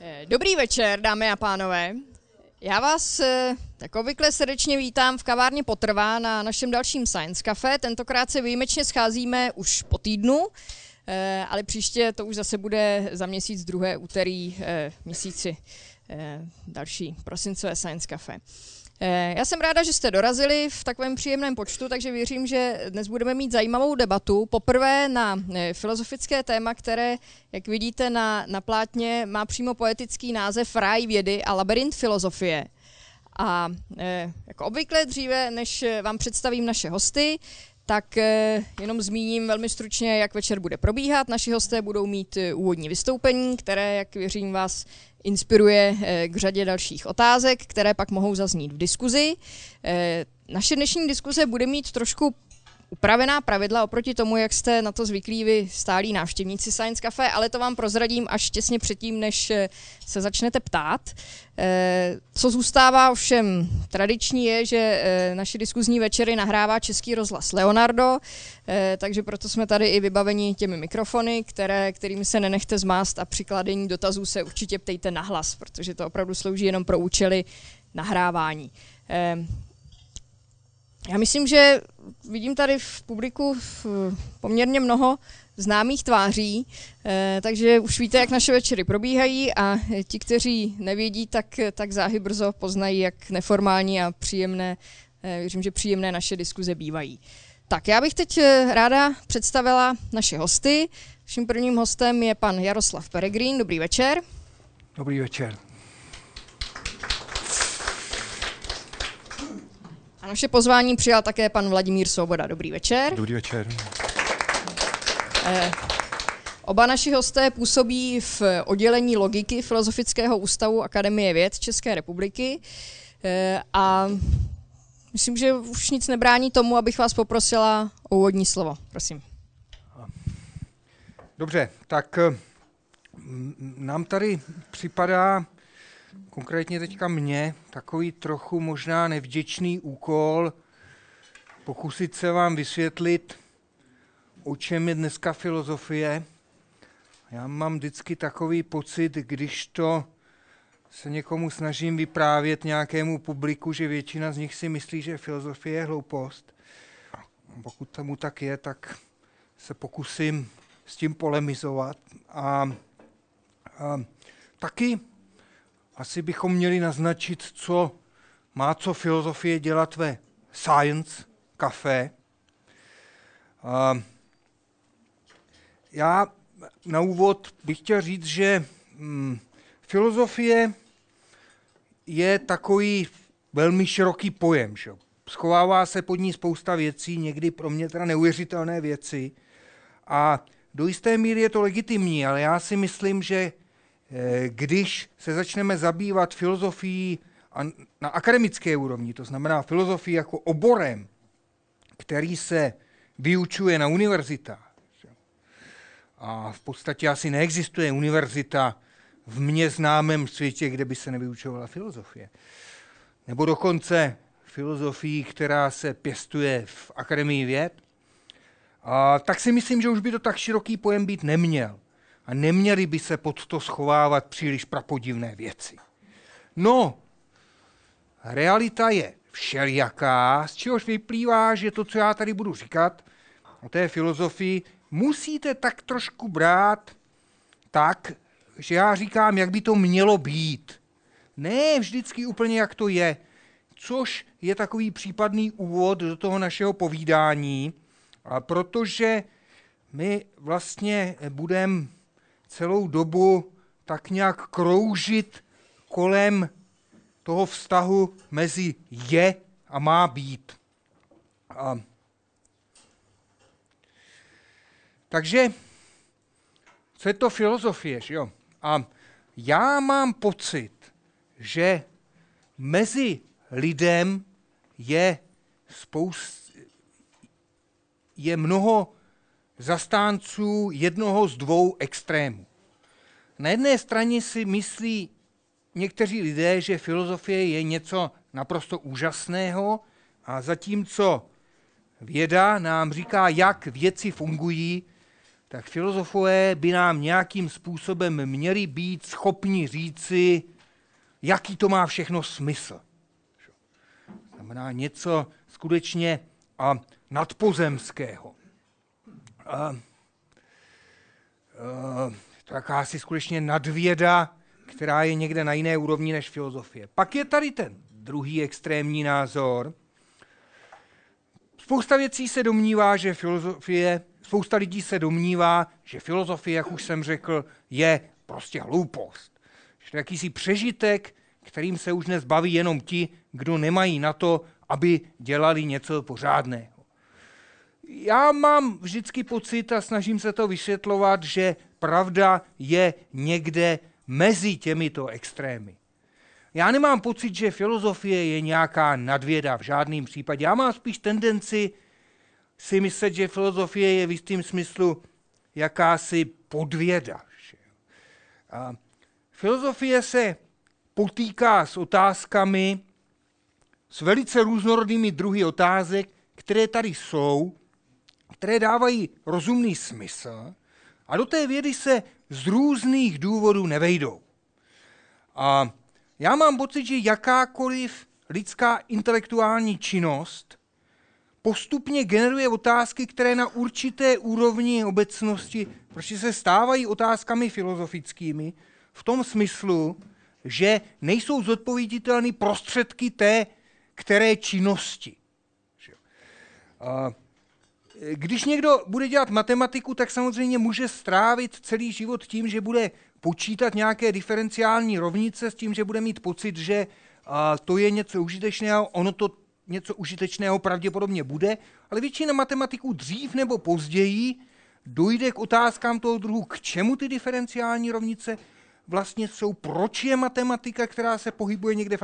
Eh, Dobrý večer, dámy a pánové. Já vás eh, jako obvykle srdečně vítám v kavárně Potrvá na našem dalším Science Cafe. Tentokrát se výjimečně scházíme už po týdnu, eh, ale příště to už zase bude za měsíc druhé úterý měsíci další prosincové Science Cafe. Eh, Já jsem ráda, že jste dorazili v takovém příjemném počtu, takže věřím, že dnes budeme mít zajímavou debatu. Poprvé na eh, filozofické téma, které, jak vidíte na, na plátně, má přímo poetický název Ráj vědy a labirint filozofie. A eh, jako obvykle dříve, než vám představím naše hosty, tak jenom zmíním velmi stručně, jak večer bude probíhat. Naši hosté budou mít úvodní vystoupení, které, jak věřím, vás inspiruje eh, k řadě dalších otázek, které pak mohou zaznít v diskuzi. Eh, Naše dnešní diskuze bude mít trošku upravená pravidla oproti tomu, jak jste na to zvyklí vy stálí návštěvníci Science Cafe, ale to vám prozradím až těsně předtím, než eh, se začnete ptát. Eh, Co zůstává ovšem tradiční je, že eh, naši diskuzní večery nahrává Český rozhlas Leonardo, takže proto jsme tady i vybaveni těmi mikrofony, které, kterými se nenechte zmást a při kladení dotazů se určitě ptejte nahlas, protože to opravdu slouží jenom pro účely nahrávání. Já myslím, že vidím tady v publiku poměrně mnoho známých tváří, eh, takže už víte, jak naše večery probíhají a ti, kteří nevědí, tak, tak záhy brzo poznají, jak neformální a příjemné, eh, věřím, že příjemné naše diskuze bývají. Tak já bych teď eh, ráda představila naše hosty. Naším prvním hostem je pan Jaroslav Peregrín. Dobrý večer. Dobrý večer. Naše pozvání přijal také pan Vladimír Svoboda. Dobrý večer. Dobrý večer. Eh, Oba naši hosté působí v oddělení logiky Filozofického ústavu Akademie věd České republiky eh, a myslím, že už nic nebrání tomu, abych vás poprosila o úvodní slovo. Prosím. Dobře, tak eh, nám tady připadá, konkrétně teďka mně, takový trochu možná nevděčný úkol pokusit se vám vysvětlit, o čem je dneska filozofie. Já mám vždycky takový pocit, když to se někomu snažím vyprávět nějakému publiku, že většina z nich si myslí, že filozofie je hloupost. Pokud tomu tak je, tak se pokusím s tím polemizovat. A, a taky asi bychom měli naznačit, co má co filozofie dělat ve Science Café. Já na úvod bych chtěl říct, že hm, filozofie je takový velmi široký pojem. Že? Schovává se pod ní spousta věcí, někdy pro mě teda neuvěřitelné věci. A do jisté míry je to legitimní, ale já si myslím, že když se začneme zabývat filozofií na akademické úrovni, to znamená filozofii jako oborem, který se vyučuje na univerzitách, a v podstatě asi neexistuje univerzita v mně známém světě, kde by se nevyučovala filozofie. Nebo dokonce filozofii, která se pěstuje v Akademii věd, a tak si myslím, že už by to tak široký pojem být neměl. A neměli by se pod to schovávat příliš prapodivné věci. No, realita je všelijaká, z čehož vyplývá, že to, co já tady budu říkat o té filozofii, musíte tak trošku brát tak, že já říkám, jak by to mělo být. Ne vždycky úplně, jak to je. Což je takový případný úvod do toho našeho povídání, a protože my vlastně budeme celou dobu tak nějak kroužit kolem toho vztahu mezi je a má být. A takže, co je to filozofie, že jo? A já mám pocit, že mezi lidem je spoust, je mnoho zastánců jednoho z dvou extrémů. Na jedné straně si myslí někteří lidé, že filozofie je něco naprosto úžasného a zatímco věda nám říká, jak věci fungují, tak filozofové by nám nějakým způsobem měli být schopni říci, jaký to má všechno smysl. Znamená něco skutečně a nadpozemského. A, a, to jakási skutečně nadvěda, která je někde na jiné úrovni než filozofie. Pak je tady ten druhý extrémní názor. Spousta věcí se domnívá, že filozofie, spousta lidí se domnívá, že filozofie, jak už jsem řekl, je prostě hloupost. Že to je jakýsi přežitek, kterým se už dnes baví jenom ti, kdo nemají na to, aby dělali něco pořádného. Já mám vždycky pocit a snažím se to vysvětlovat, že pravda je někde mezi těmito extrémy. Já nemám pocit, že filozofie je nějaká nadvěda v žádném případě. Já mám spíš tendenci si myslet, že filozofie je v jistém smyslu jakási podvěda. A filozofie se potýká s otázkami, s velice různorodými druhy otázek, které tady jsou, které dávají rozumný smysl a do té vědy se z různých důvodů nevejdou. A já mám pocit, že jakákoliv lidská intelektuální činnost postupně generuje otázky, které na určité úrovni obecnosti prostě se stávají otázkami filozofickými v tom smyslu, že nejsou zodpověditelné prostředky té, které činnosti. Když někdo bude dělat matematiku, tak samozřejmě může strávit celý život tím, že bude počítat nějaké diferenciální rovnice s tím, že bude mít pocit, že to je něco užitečného, ono to něco užitečného pravděpodobně bude, ale většina matematiků dřív nebo později dojde k otázkám toho druhu, k čemu ty diferenciální rovnice vlastně jsou, proč je matematika, která se pohybuje někde v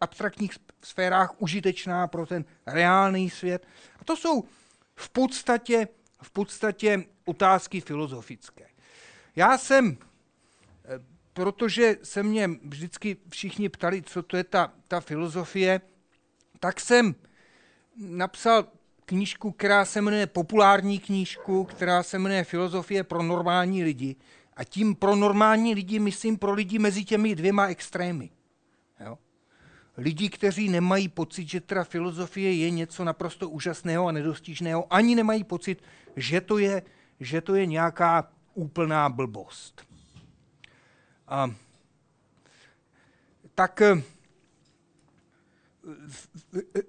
abstraktních sférách, užitečná pro ten reálný svět. A to jsou v podstatě, v podstatě otázky filozofické. Já jsem, eh, protože se mě vždycky všichni ptali, co to je ta, ta filozofie, tak jsem napsal knížku, která se jmenuje populární knížku, která se jmenuje Filozofie pro normální lidi. A tím pro normální lidi myslím pro lidi mezi těmi dvěma extrémy. Jo? Lidi, kteří nemají pocit, že teda filozofie je něco naprosto úžasného a nedostižného, ani nemají pocit, že to je, že to je nějaká úplná blbost. A, tak eh,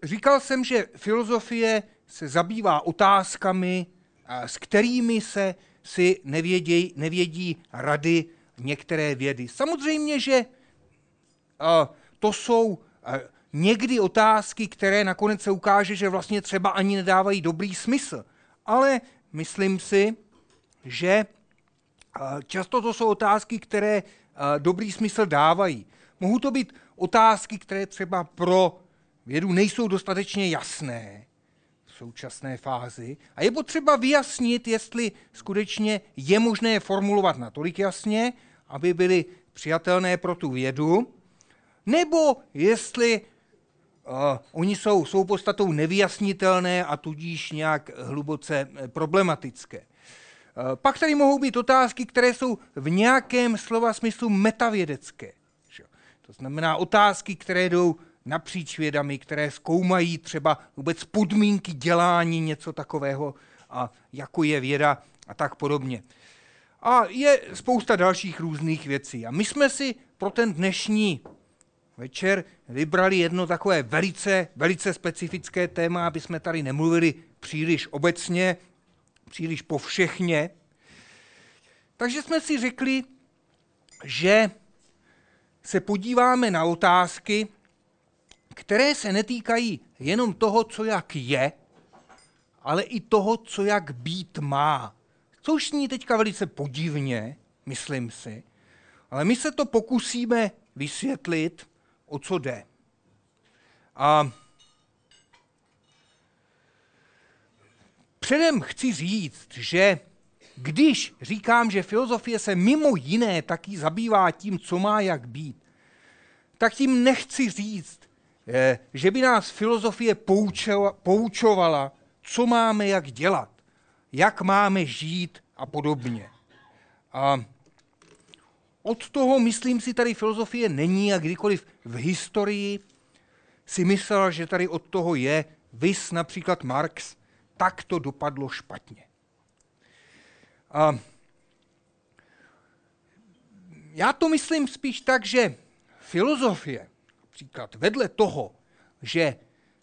říkal jsem, že filozofie se zabývá otázkami, s kterými se si nevědí, nevědí rady některé vědy. Samozřejmě, že to jsou někdy otázky, které nakonec se ukáže, že vlastně třeba ani nedávají dobrý smysl. Ale myslím si, že často to jsou otázky, které dobrý smysl dávají. Mohou to být otázky, které třeba pro vědu nejsou dostatečně jasné, současné fázi a je potřeba vyjasnit, jestli skutečně je možné je formulovat natolik jasně, aby byly přijatelné pro tu vědu, nebo jestli uh, oni jsou, jsou podstatou nevyjasnitelné a tudíž nějak hluboce eh, problematické. Uh, pak tady mohou být otázky, které jsou v nějakém slova smyslu metavědecké. To znamená otázky, které jdou napříč vědami, které zkoumají třeba vůbec podmínky dělání něco takového, a jako je věda a tak podobně. A je spousta dalších různých věcí. A my jsme si pro ten dnešní večer vybrali jedno takové velice, velice specifické téma, aby jsme tady nemluvili příliš obecně, příliš povšechně. Takže jsme si řekli, že se podíváme na otázky, které se netýkají jenom toho, co jak je, ale i toho, co jak být má. Což ní teďka velice podivně, myslím si, ale my se to pokusíme vysvětlit, o co jde. A předem chci říct, že když říkám, že filozofie se mimo jiné taky zabývá tím, co má jak být, tak tím nechci říct, Eh, že by nás filozofie poučovala, co máme jak dělat, jak máme žít a podobně. A od toho, myslím si, tady filozofie není a kdykoliv v historii si myslel, že tady od toho je, vys například Marx, tak to dopadlo špatně. A já to myslím spíš tak, že filozofie, například vedle toho, že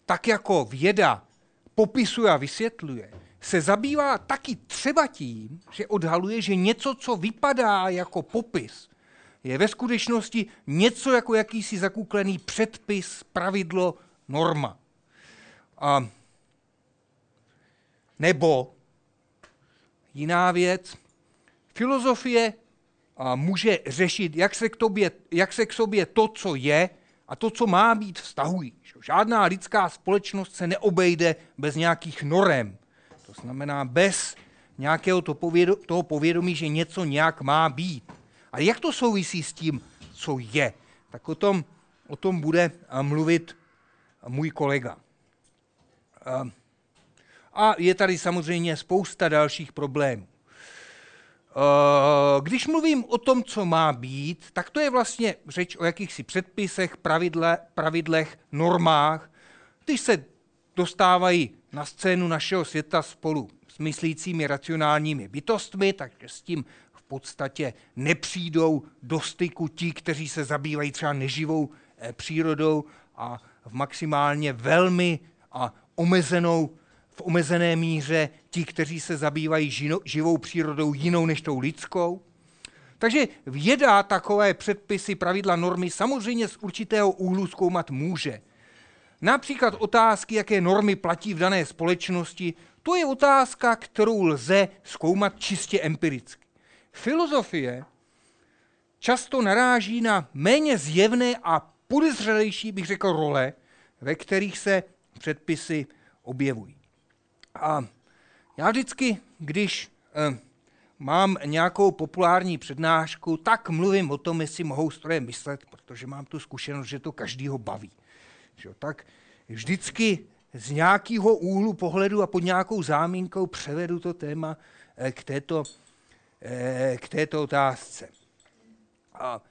tak jako věda popisuje a vysvětluje, se zabývá taky třeba tím, že odhaluje, že něco, co vypadá jako popis, je ve skutečnosti něco jako jakýsi zakuklený předpis, pravidlo, norma. A nebo jiná věc, filozofie a může řešit, jak se, k tobě, jak se k sobě to, co je, a to, co má být, vztahují. Žádná lidská společnost se neobejde bez nějakých norem. To znamená bez nějakého to povědo, toho povědomí, že něco nějak má být. Ale jak to souvisí s tím, co je? Tak o tom, o tom bude mluvit můj kolega. A je tady samozřejmě spousta dalších problémů. Když mluvím o tom, co má být, tak to je vlastně řeč o jakýchsi předpisech, pravidle, pravidlech, normách, když se dostávají na scénu našeho světa spolu s myslícími racionálními bytostmi, takže s tím podstatě nepřijdou do styku ti, kteří se zabývají třeba neživou eh, přírodou a v maximálně velmi a omezenou v omezené míře ti, kteří se zabývají živou přírodou jinou než tou lidskou. Takže věda takové předpisy, pravidla, normy samozřejmě z určitého úhlu zkoumat může. Například otázky, jaké normy platí v dané společnosti, to je otázka, kterou lze zkoumat čistě empiricky. Filozofie často naráží na méně zjevné a podezřelejší, bych řekl, role, ve kterých se předpisy objevují. A já vždycky, když eh, mám nějakou populární přednášku, tak mluvím o tom, jestli mohou stroje myslet, protože mám tu zkušenost, že to každýho baví. Že, tak vždycky z nějakého úhlu pohledu a pod nějakou zámínkou převedu to téma eh, k této, k této otázce. A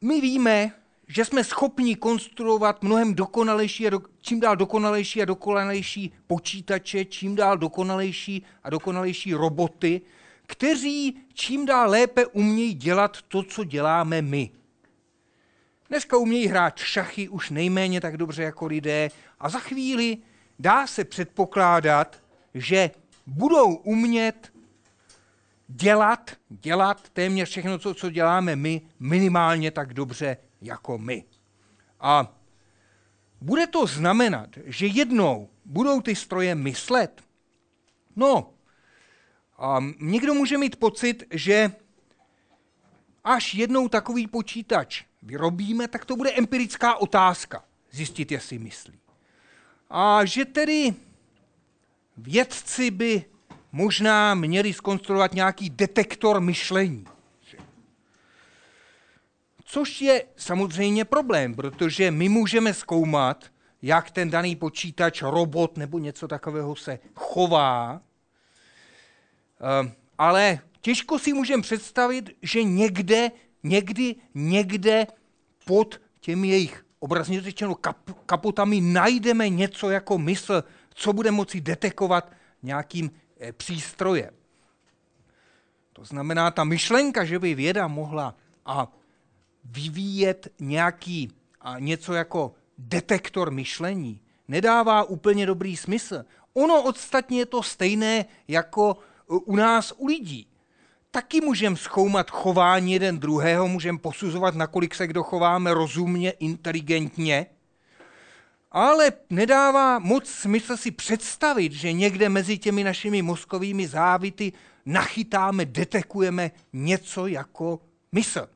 my víme, že jsme schopni konstruovat mnohem dokonalejší a do, čím dál dokonalejší a dokonalejší počítače, čím dál dokonalejší a dokonalejší roboty, kteří čím dál lépe umějí dělat to, co děláme my. Dneska umějí hrát šachy už nejméně tak dobře jako lidé a za chvíli dá se předpokládat, že budou umět dělat, dělat téměř všechno, co, co děláme my, minimálně tak dobře jako my. A bude to znamenat, že jednou budou ty stroje myslet? No, a někdo může mít pocit, že až jednou takový počítač vyrobíme, tak to bude empirická otázka, zjistit, jestli myslí. A že tedy vědci by možná měli skonstruovat nějaký detektor myšlení. Což je samozřejmě problém, protože my můžeme zkoumat, jak ten daný počítač, robot nebo něco takového se chová, ehm, ale těžko si můžeme představit, že někde, někdy, někde pod těmi jejich obrazně řečeno kap, kapotami najdeme něco jako mysl, co bude moci detekovat nějakým e, přístrojem. To znamená, ta myšlenka, že by věda mohla a vyvíjet nějaký a něco jako detektor myšlení, nedává úplně dobrý smysl. Ono ostatně je to stejné jako u nás u lidí. Taky můžeme zkoumat chování jeden druhého, můžeme posuzovat, nakolik se kdo chováme rozumně, inteligentně, ale nedává moc smysl si představit, že někde mezi těmi našimi mozkovými závity nachytáme, detekujeme něco jako mysl.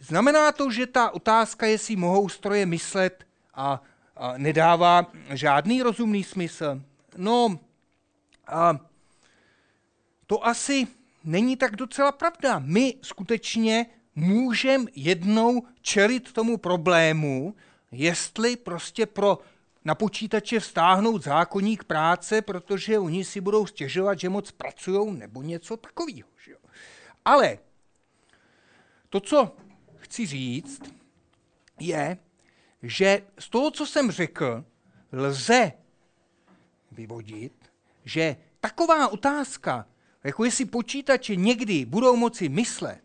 Znamená to, že ta otázka, jestli mohou stroje myslet, a, a nedává žádný rozumný smysl? No, a to asi není tak docela pravda. My skutečně můžeme jednou čelit tomu problému, jestli prostě pro na počítače vztáhnout zákonník práce, protože oni si budou stěžovat, že moc pracují nebo něco takového. Ale to, co chci říct, je, že z toho, co jsem řekl, lze vyvodit, že taková otázka, jako jestli počítače někdy budou moci myslet,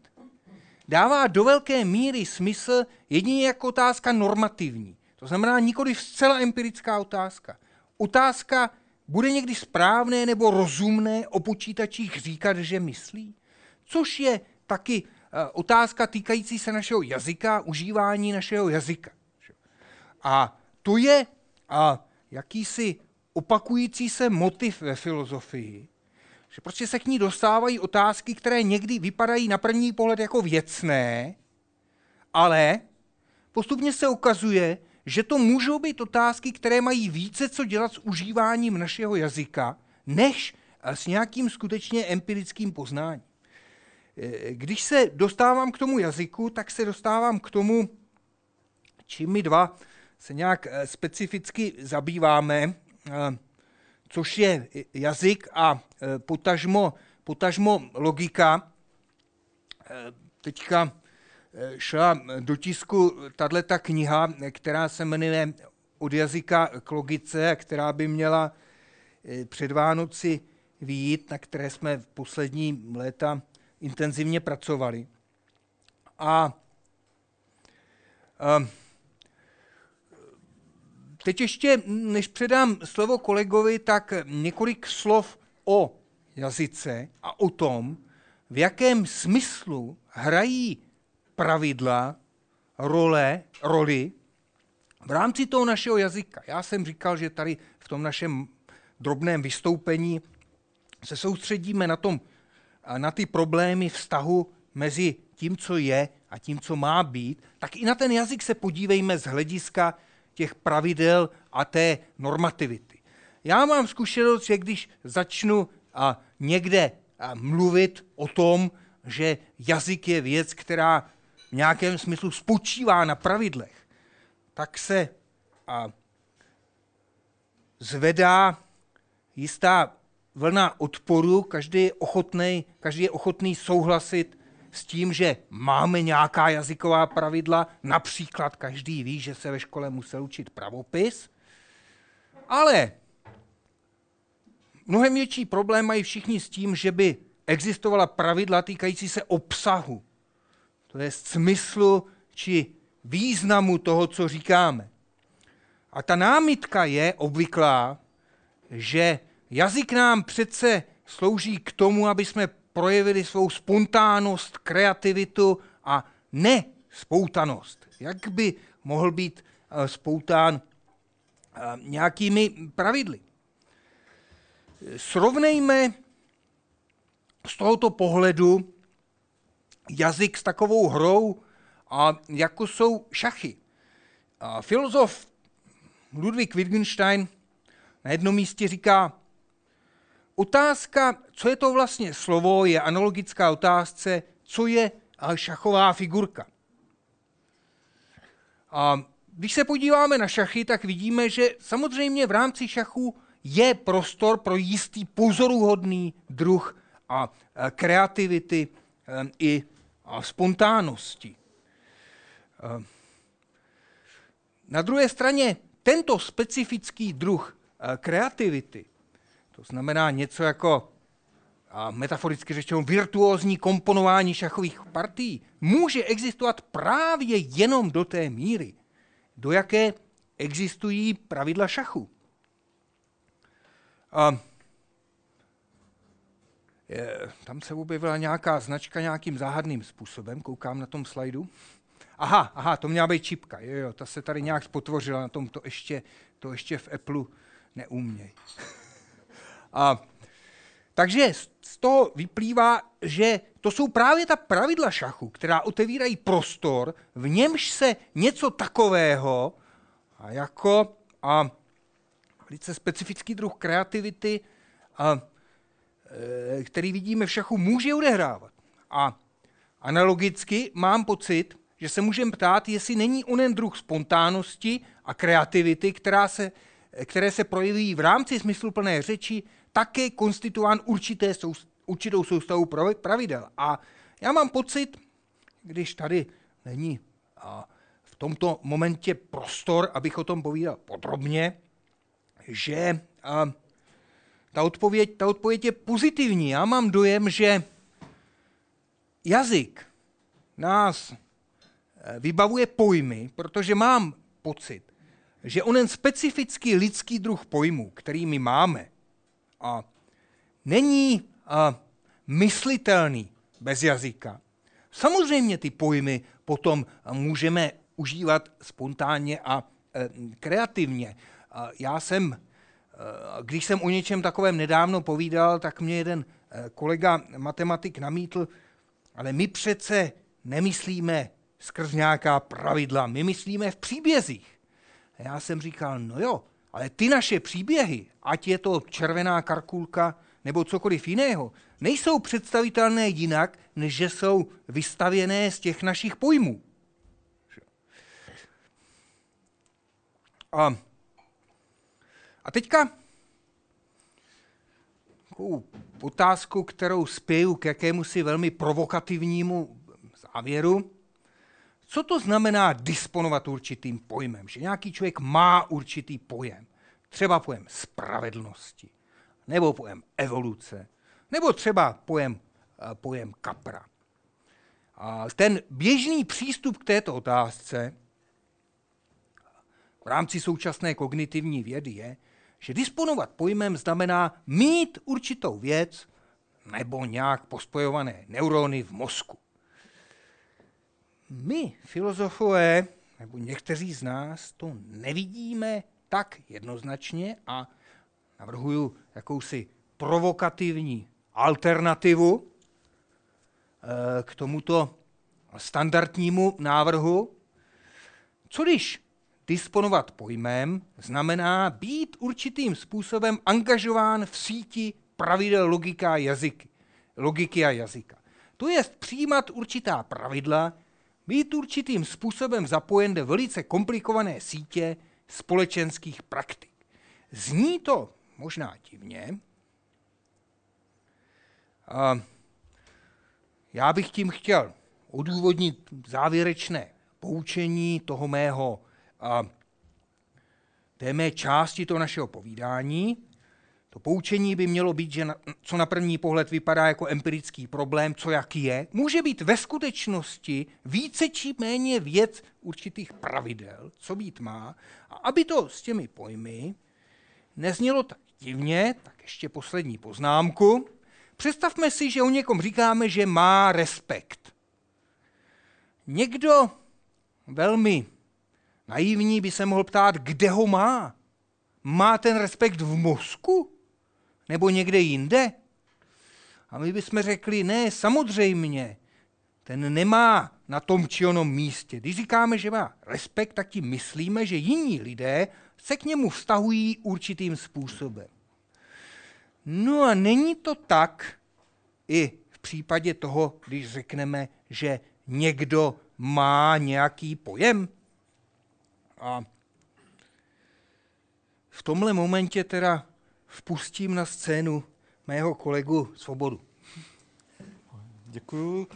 dává do velké míry smysl jedině jako otázka normativní. To znamená nikoli zcela empirická otázka. Otázka, bude někdy správné nebo rozumné o počítačích říkat, že myslí? Což je taky uh, otázka týkající se našeho jazyka, užívání našeho jazyka. A to je uh, jakýsi opakující se motiv ve filozofii, že prostě se k ní dostávají otázky, které někdy vypadají na první pohled jako věcné, ale postupně se ukazuje, že to můžou být otázky, které mají více co dělat s užíváním našeho jazyka, než s nějakým skutečně empirickým poznáním. E, když se dostávám k tomu jazyku, tak se dostávám k tomu, čím my dva se nějak e, specificky zabýváme, e, což je jazyk a potažmo, potažmo logika. Teďka šla do tisku tahle ta kniha, která se jmenuje Od jazyka k logice, která by měla před Vánoci výjít, na které jsme v poslední léta intenzivně pracovali. A ehm, teď ještě, než předám slovo kolegovi, tak několik slov o jazyce a o tom, v jakém smyslu hrají pravidla, role, roli v rámci toho našeho jazyka. Já jsem říkal, že tady v tom našem drobném vystoupení se soustředíme na, tom, na ty problémy vztahu mezi tím, co je a tím, co má být, tak i na ten jazyk se podívejme z hlediska těch pravidel a té normativity. Já mám zkušenost, že když začnu a někde a mluvit o tom, že jazyk je věc, která v nějakém smyslu spočívá na pravidlech, tak se a, zvedá jistá vlna odporu, každý je, ochotný, každý je ochotný souhlasit s tím, že máme nějaká jazyková pravidla, například každý ví, že se ve škole musel učit pravopis, ale mnohem větší problém mají všichni s tím, že by existovala pravidla týkající se obsahu to je smyslu či významu toho, co říkáme. A ta námitka je obvyklá, že jazyk nám přece slouží k tomu, aby jsme projevili svou spontánnost, kreativitu a ne spoutanost. Jak by mohl být eh, spoután eh, nějakými pravidly? Srovnejme z tohoto pohledu jazyk s takovou hrou, a jako jsou šachy. A filozof Ludwig Wittgenstein na jednom místě říká, otázka, co je to vlastně slovo, je analogická otázce, co je šachová figurka. A když se podíváme na šachy, tak vidíme, že samozřejmě v rámci šachu je prostor pro jistý pozoruhodný druh a kreativity i a spontánnosti. Eh, na druhé straně tento specifický druh kreativity, to znamená něco jako a metaforicky řečeno virtuózní komponování šachových partií, může existovat právě jenom do té míry, do jaké existují pravidla šachu. A tam se objevila nějaká značka nějakým záhadným způsobem, koukám na tom slajdu. Aha, aha, to měla být čipka, jo, jo, ta se tady nějak spotvořila na tom, to ještě, to ještě v Apple neumějí. A, takže z toho vyplývá, že to jsou právě ta pravidla šachu, která otevírají prostor, v němž se něco takového a jako a velice specifický druh kreativity a Eh, který vidíme v šachu, může odehrávat. A analogicky mám pocit, že se můžeme ptát, jestli není onen druh spontánnosti a kreativity, která se které se projeví v rámci smysluplné řeči, také konstituován určité sou, určitou soustavu pravidel. A já mám pocit, když tady není a v tomto momentě prostor, abych o tom povídal podrobně, že a, ta, odpověď, ta odpověď je pozitivní. Já mám dojem, že jazyk nás eh, vybavuje pojmy, protože mám pocit, že onen specifický lidský druh pojmů, který my máme, a není a, myslitelný bez jazyka. Samozřejmě ty pojmy potom můžeme užívat spontánně a e, kreativně. A já jsem, e, když jsem o něčem takovém nedávno povídal, tak mě jeden e, kolega matematik namítl, ale my přece nemyslíme skrz nějaká pravidla, my myslíme v příbězích. A já jsem říkal, no jo, ale ty naše příběhy, ať je to červená karkulka nebo cokoliv jiného, nejsou představitelné jinak, než že jsou vystavěné z těch našich pojmů. A, a teďka takovou otázku, kterou spěju k jakému si velmi provokativnímu závěru. Co to znamená disponovat určitým pojmem? Že nějaký člověk má určitý pojem. Třeba pojem spravedlnosti, nebo pojem evoluce, nebo třeba pojem, eh, pojem kapra. A ten běžný přístup k této otázce v rámci současné kognitivní vědy je, že disponovat pojmem znamená mít určitou věc nebo nějak pospojované neurony v mozku. My, filozofové, nebo někteří z nás, to nevidíme tak jednoznačně a navrhuju jakousi provokativní alternativu eh, k tomuto standardnímu návrhu. Co když disponovat pojmem znamená být určitým způsobem angažován v síti pravidel a logiky a jazyka. To je přijímat určitá pravidla, být určitým způsobem zapojen do velice komplikované sítě společenských praktik. Zní to možná divně. A já bych tím chtěl odůvodnit závěrečné poučení toho mého, a, té mé části toho našeho povídání. To poučení by mělo být, že na, co na první pohled vypadá jako empirický problém, co jak je, může být ve skutečnosti více či méně věc určitých pravidel, co být má. A aby to s těmi pojmy neznělo tak divně, tak ještě poslední poznámku. Představme si, že o někom říkáme, že má respekt. Někdo velmi naivní by se mohl ptát, kde ho má. Má ten respekt v mozku? Nebo někde jinde? A my bychom řekli, ne, samozřejmě, ten nemá na tom či onom místě. Když říkáme, že má respekt, tak tím myslíme, že jiní lidé se k němu vztahují určitým způsobem. No a není to tak i v případě toho, když řekneme, že někdo má nějaký pojem? A v tomhle momentě teda vpustím na scénu mého kolegu Svobodu. Děkuju.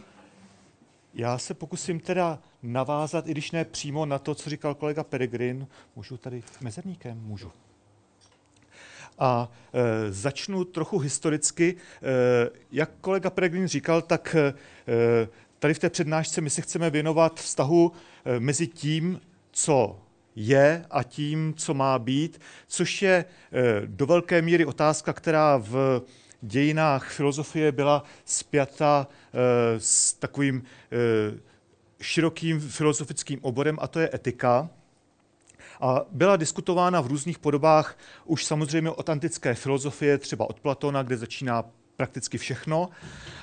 Já se pokusím teda navázat, i když ne přímo na to, co říkal kolega Peregrin. Můžu tady mezerníkem? Můžu. A e, začnu trochu historicky. E, jak kolega Peregrin říkal, tak e, tady v té přednášce my se chceme věnovat vztahu e, mezi tím, co je a tím, co má být, což je e, do velké míry otázka, která v dějinách filozofie byla spjata e, s takovým e, širokým filozofickým oborem, a to je etika. A byla diskutována v různých podobách už samozřejmě od antické filozofie, třeba od Platona, kde začíná prakticky všechno,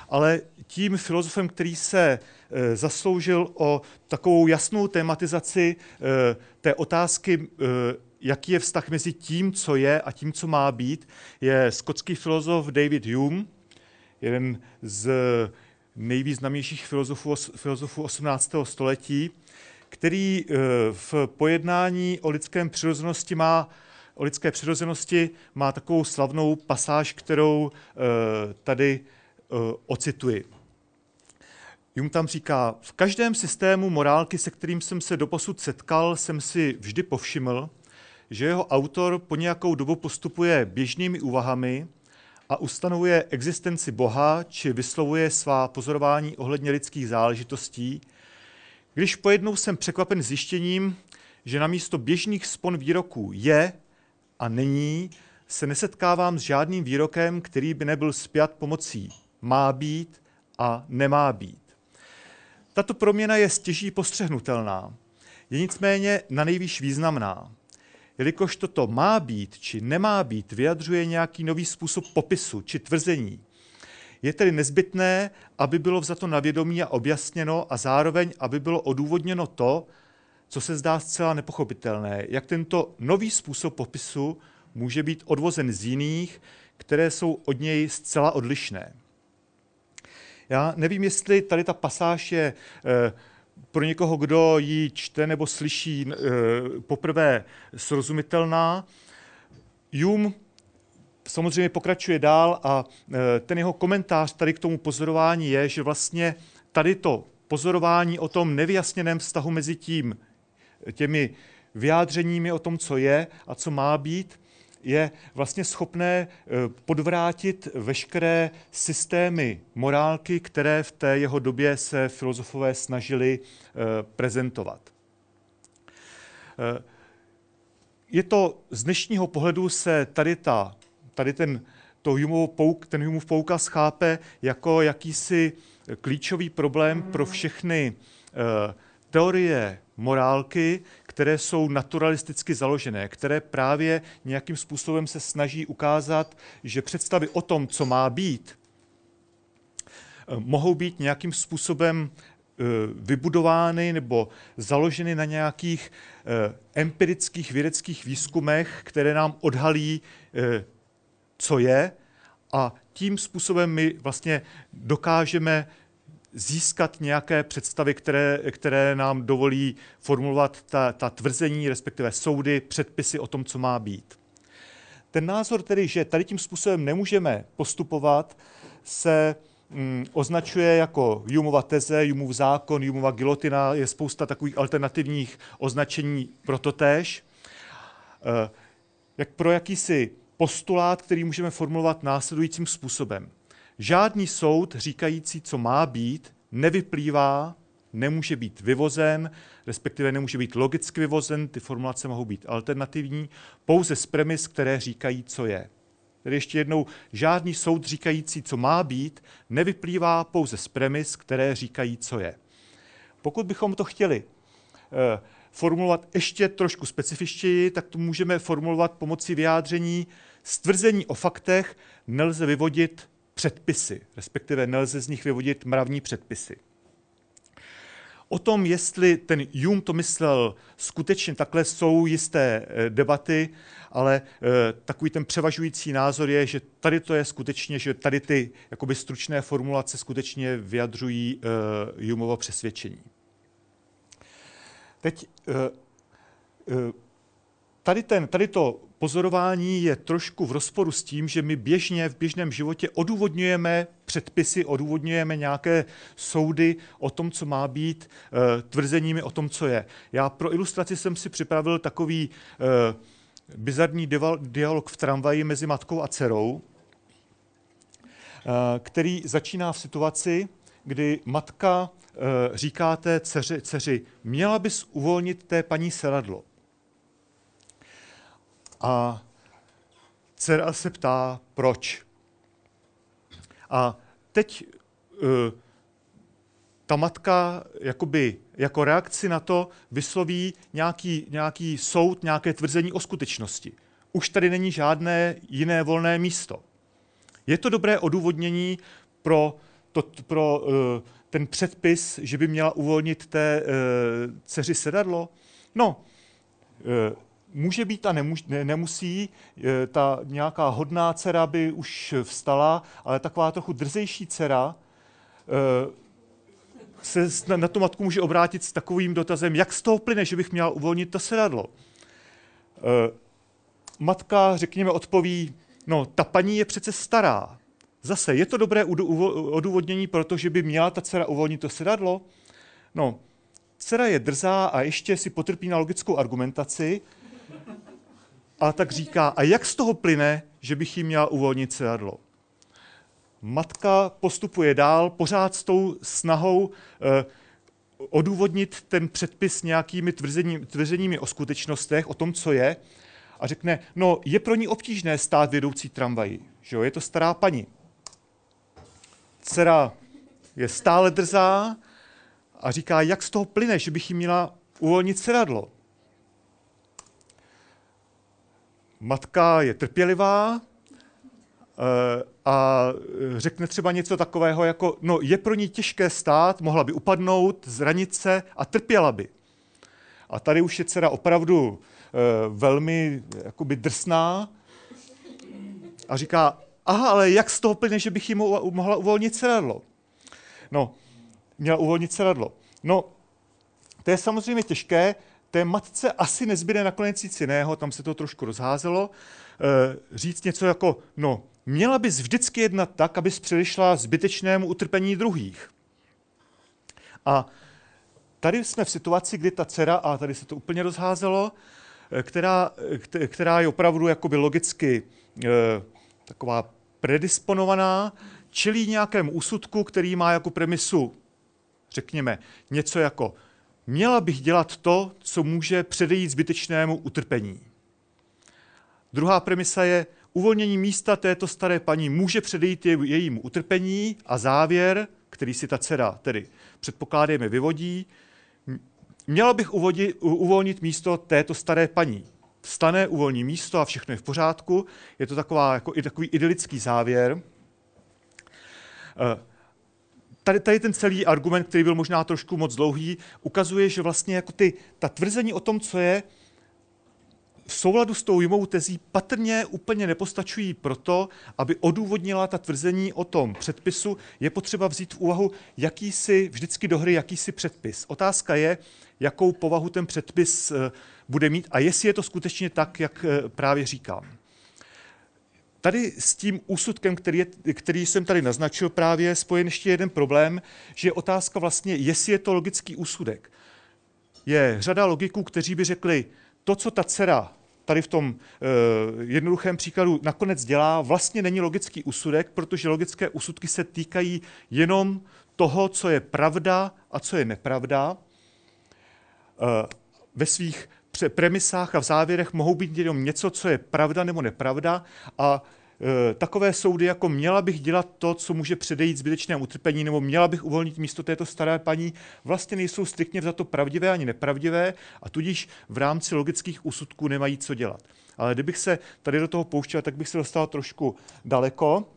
ale tím filozofem, který se e, zasloužil o takovou jasnou tematizaci e, té otázky, e, jaký je vztah mezi tím, co je a tím, co má být, je skotský filozof David Hume, jeden z nejvýznamnějších filozofů, filozofů 18. století, který v pojednání o lidském přirozenosti má o lidské přirozenosti má takovou slavnou pasáž, kterou tady ocituji. Jung tam říká, v každém systému morálky, se kterým jsem se doposud setkal, jsem si vždy povšiml, že jeho autor po nějakou dobu postupuje běžnými úvahami a ustanovuje existenci Boha či vyslovuje svá pozorování ohledně lidských záležitostí, když pojednou jsem překvapen zjištěním, že na místo běžných spon výroků je a není, se nesetkávám s žádným výrokem, který by nebyl spjat pomocí má být a nemá být. Tato proměna je stěží postřehnutelná, je nicméně na nejvýš významná. Jelikož toto má být či nemá být vyjadřuje nějaký nový způsob popisu či tvrzení, je tedy nezbytné, aby bylo vzato na vědomí a objasněno a zároveň, aby bylo odůvodněno to, co se zdá zcela nepochopitelné, jak tento nový způsob popisu může být odvozen z jiných, které jsou od něj zcela odlišné. Já nevím, jestli tady ta pasáž je eh, pro někoho, kdo ji čte nebo slyší eh, poprvé srozumitelná. Jum samozřejmě pokračuje dál a eh, ten jeho komentář tady k tomu pozorování je, že vlastně tady to pozorování o tom nevyjasněném vztahu mezi tím, těmi vyjádřeními o tom, co je a co má být, je vlastně schopné eh, podvrátit veškeré systémy morálky, které v té jeho době se filozofové snažili eh, prezentovat. Eh, je to z dnešního pohledu se tady, ta, tady ten, to Humov pouk, ten Humov poukaz chápe jako jakýsi klíčový problém pro všechny teorie morálky, které jsou naturalisticky založené, které právě nějakým způsobem se snaží ukázat, že představy o tom, co má být, eh, mohou být nějakým způsobem eh, vybudovány nebo založeny na nějakých eh, empirických vědeckých výzkumech, které nám odhalí, co je, a tím způsobem my vlastně dokážeme získat nějaké představy, které, které nám dovolí formulovat ta, ta tvrzení, respektive soudy, předpisy o tom, co má být. Ten názor tedy, že tady tím způsobem nemůžeme postupovat, se mm, označuje jako Jumova teze, Jumův zákon, Jumova gilotina, je spousta takových alternativních označení pro to též. E, jak pro jakýsi postulát, který můžeme formulovat následujícím způsobem – Žádný soud říkající, co má být, nevyplývá, nemůže být vyvozen, respektive nemůže být logicky vyvozen, ty formulace mohou být alternativní, pouze z premis, které říkají, co je. Tedy ještě jednou, žádný soud říkající, co má být, nevyplývá pouze z premis, které říkají, co je. Pokud bychom to chtěli eh, formulovat ještě trošku specifičtěji, tak to můžeme formulovat pomocí vyjádření stvrzení o faktech nelze vyvodit předpisy, respektive nelze z nich vyvodit mravní předpisy. O tom, jestli ten Jung to myslel skutečně takhle, jsou jisté eh, debaty, ale eh, takový ten převažující názor je, že tady to je skutečně, že tady ty jakoby stručné formulace skutečně vyjadřují uh, Jumovo přesvědčení. Teď tady, ten, tady to pozorování je trošku v rozporu s tím, že my běžně v běžném životě odůvodňujeme předpisy, odůvodňujeme nějaké soudy o tom, co má být, eh, tvrzeními o tom, co je. Já pro ilustraci jsem si připravil takový eh, bizarní dialog v tramvaji mezi matkou a dcerou, eh, který začíná v situaci, kdy matka říká té dceři, dceři měla bys uvolnit té paní seradlo. A dcera se ptá, proč. A teď uh, ta matka jakoby, jako reakci na to vysloví nějaký, nějaký soud, nějaké tvrzení o skutečnosti. Už tady není žádné jiné volné místo. Je to dobré odůvodnění pro, to, pro uh, ten předpis, že by měla uvolnit té uh, dceři sedadlo? No, může být a nemuž, ne, nemusí. Ta nějaká hodná dcera by už vstala, ale taková trochu drzejší dcera eh, se na tu matku může obrátit s takovým dotazem, jak z toho plyne, že bych měl uvolnit to sedadlo. Eh, matka, řekněme, odpoví, no, ta paní je přece stará. Zase, je to dobré odůvodnění, protože by měla ta dcera uvolnit to sedadlo? No, dcera je drzá a ještě si potrpí na logickou argumentaci a tak říká, a jak z toho plyne, že bych jí měla uvolnit sedadlo? Matka postupuje dál, pořád s tou snahou eh, odůvodnit ten předpis nějakými tvrzení, tvrzeními o skutečnostech, o tom, co je, a řekne, no je pro ní obtížné stát vědoucí tramvaji, že jo, je to stará paní. Dcera je stále drzá a říká, jak z toho plyne, že bych jí měla uvolnit sedadlo. Matka je trpělivá eh, a řekne třeba něco takového jako, no je pro ní těžké stát, mohla by upadnout, zranit se a trpěla by. A tady už je dcera opravdu e, velmi jakoby drsná a říká, aha, ale jak z toho plyne, že bych jí mohla uvolnit sedadlo? No, měla uvolnit sedadlo. No, to je samozřejmě těžké, té matce asi nezbyde nakonec nic jiného, tam se to trošku rozházelo, e, říct něco jako, no, měla bys vždycky jednat tak, abys předešla zbytečnému utrpení druhých. A tady jsme v situaci, kdy ta dcera, a tady se to úplně rozházelo, eh, která, která je opravdu jakoby logicky taková predisponovaná, čelí nějakému úsudku, který má jako premisu, řekněme, něco jako měla bych dělat to, co může předejít zbytečnému utrpení. Druhá premisa je, uvolnění místa této staré paní může předejít jejímu utrpení a závěr, který si ta dcera tedy předpokládáme vyvodí, měla bych uvodit, uvolnit místo této staré paní. Stane, uvolní místo a všechno je v pořádku. Je to taková, jako, i takový idylický závěr. Tady, tady ten celý argument, který byl možná trošku moc dlouhý, ukazuje, že vlastně jako ty, ta tvrzení o tom, co je, v souladu s tou jimou tezí patrně úplně nepostačují proto, aby odůvodnila ta tvrzení o tom předpisu, je potřeba vzít v úvahu jakýsi, vždycky do hry jakýsi předpis. Otázka je, jakou povahu ten předpis eh, bude mít a jestli je to skutečně tak, jak eh, právě říkám. Tady s tím úsudkem, který, je, který jsem tady naznačil, právě spojen ještě jeden problém, že je otázka vlastně, jestli je to logický úsudek. Je řada logiků, kteří by řekli, to, co ta dcera tady v tom uh, jednoduchém příkladu nakonec dělá, vlastně není logický úsudek, protože logické úsudky se týkají jenom toho, co je pravda a co je nepravda. Uh, ve svých premisách a v závěrech mohou být jenom něco, co je pravda nebo nepravda a e, takové soudy, jako měla bych dělat to, co může předejít zbytečnému utrpení, nebo měla bych uvolnit místo této staré paní, vlastně nejsou striktně za to pravdivé ani nepravdivé a tudíž v rámci logických úsudků nemají co dělat. Ale kdybych se tady do toho pouštěl, tak bych se dostal trošku daleko.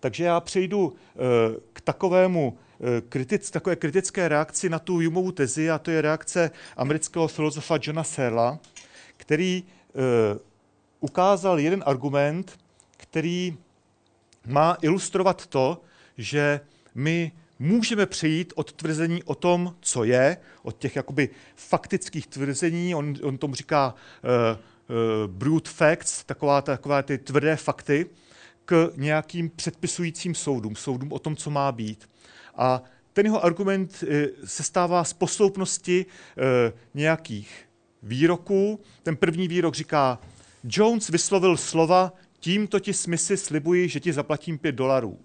Takže já přejdu e, k takovému kritic, takové kritické reakci na tu Humovu tezi, a to je reakce amerického filozofa Johna Searla, který uh, ukázal jeden argument, který má ilustrovat to, že my můžeme přejít od tvrzení o tom, co je, od těch jakoby faktických tvrzení, on, on tomu říká uh, uh, brute facts, taková, taková ty tvrdé fakty, k nějakým předpisujícím soudům, soudům o tom, co má být. A ten jeho argument eh, se stává z posloupnosti eh, nějakých výroků. Ten první výrok říká, Jones vyslovil slova, tímto ti smysly slibuji, že ti zaplatím pět dolarů.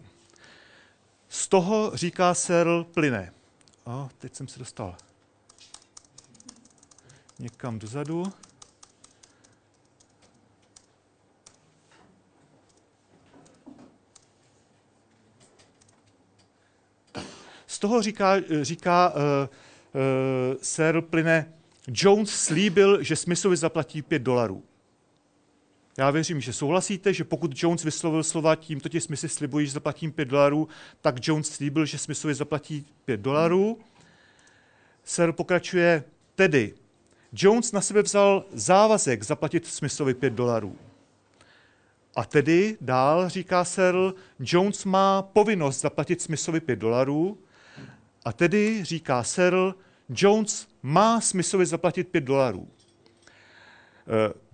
Z toho, říká Searle, plyne. A teď jsem se dostal někam dozadu. Z toho říká, říká uh, uh, Searle plyne, Jones slíbil, že Smithovi zaplatí 5 dolarů. Já věřím, že souhlasíte, že pokud Jones vyslovil slova tímto ti Smithy slibují, že zaplatím 5 dolarů, tak Jones slíbil, že Smithovi zaplatí 5 dolarů. Searle pokračuje, tedy Jones na sebe vzal závazek zaplatit Smithovi 5 dolarů. A tedy dál, říká Searle, Jones má povinnost zaplatit Smithovi 5 dolarů, a tedy, říká Searle, Jones má smyslově zaplatit 5 dolarů. Eh,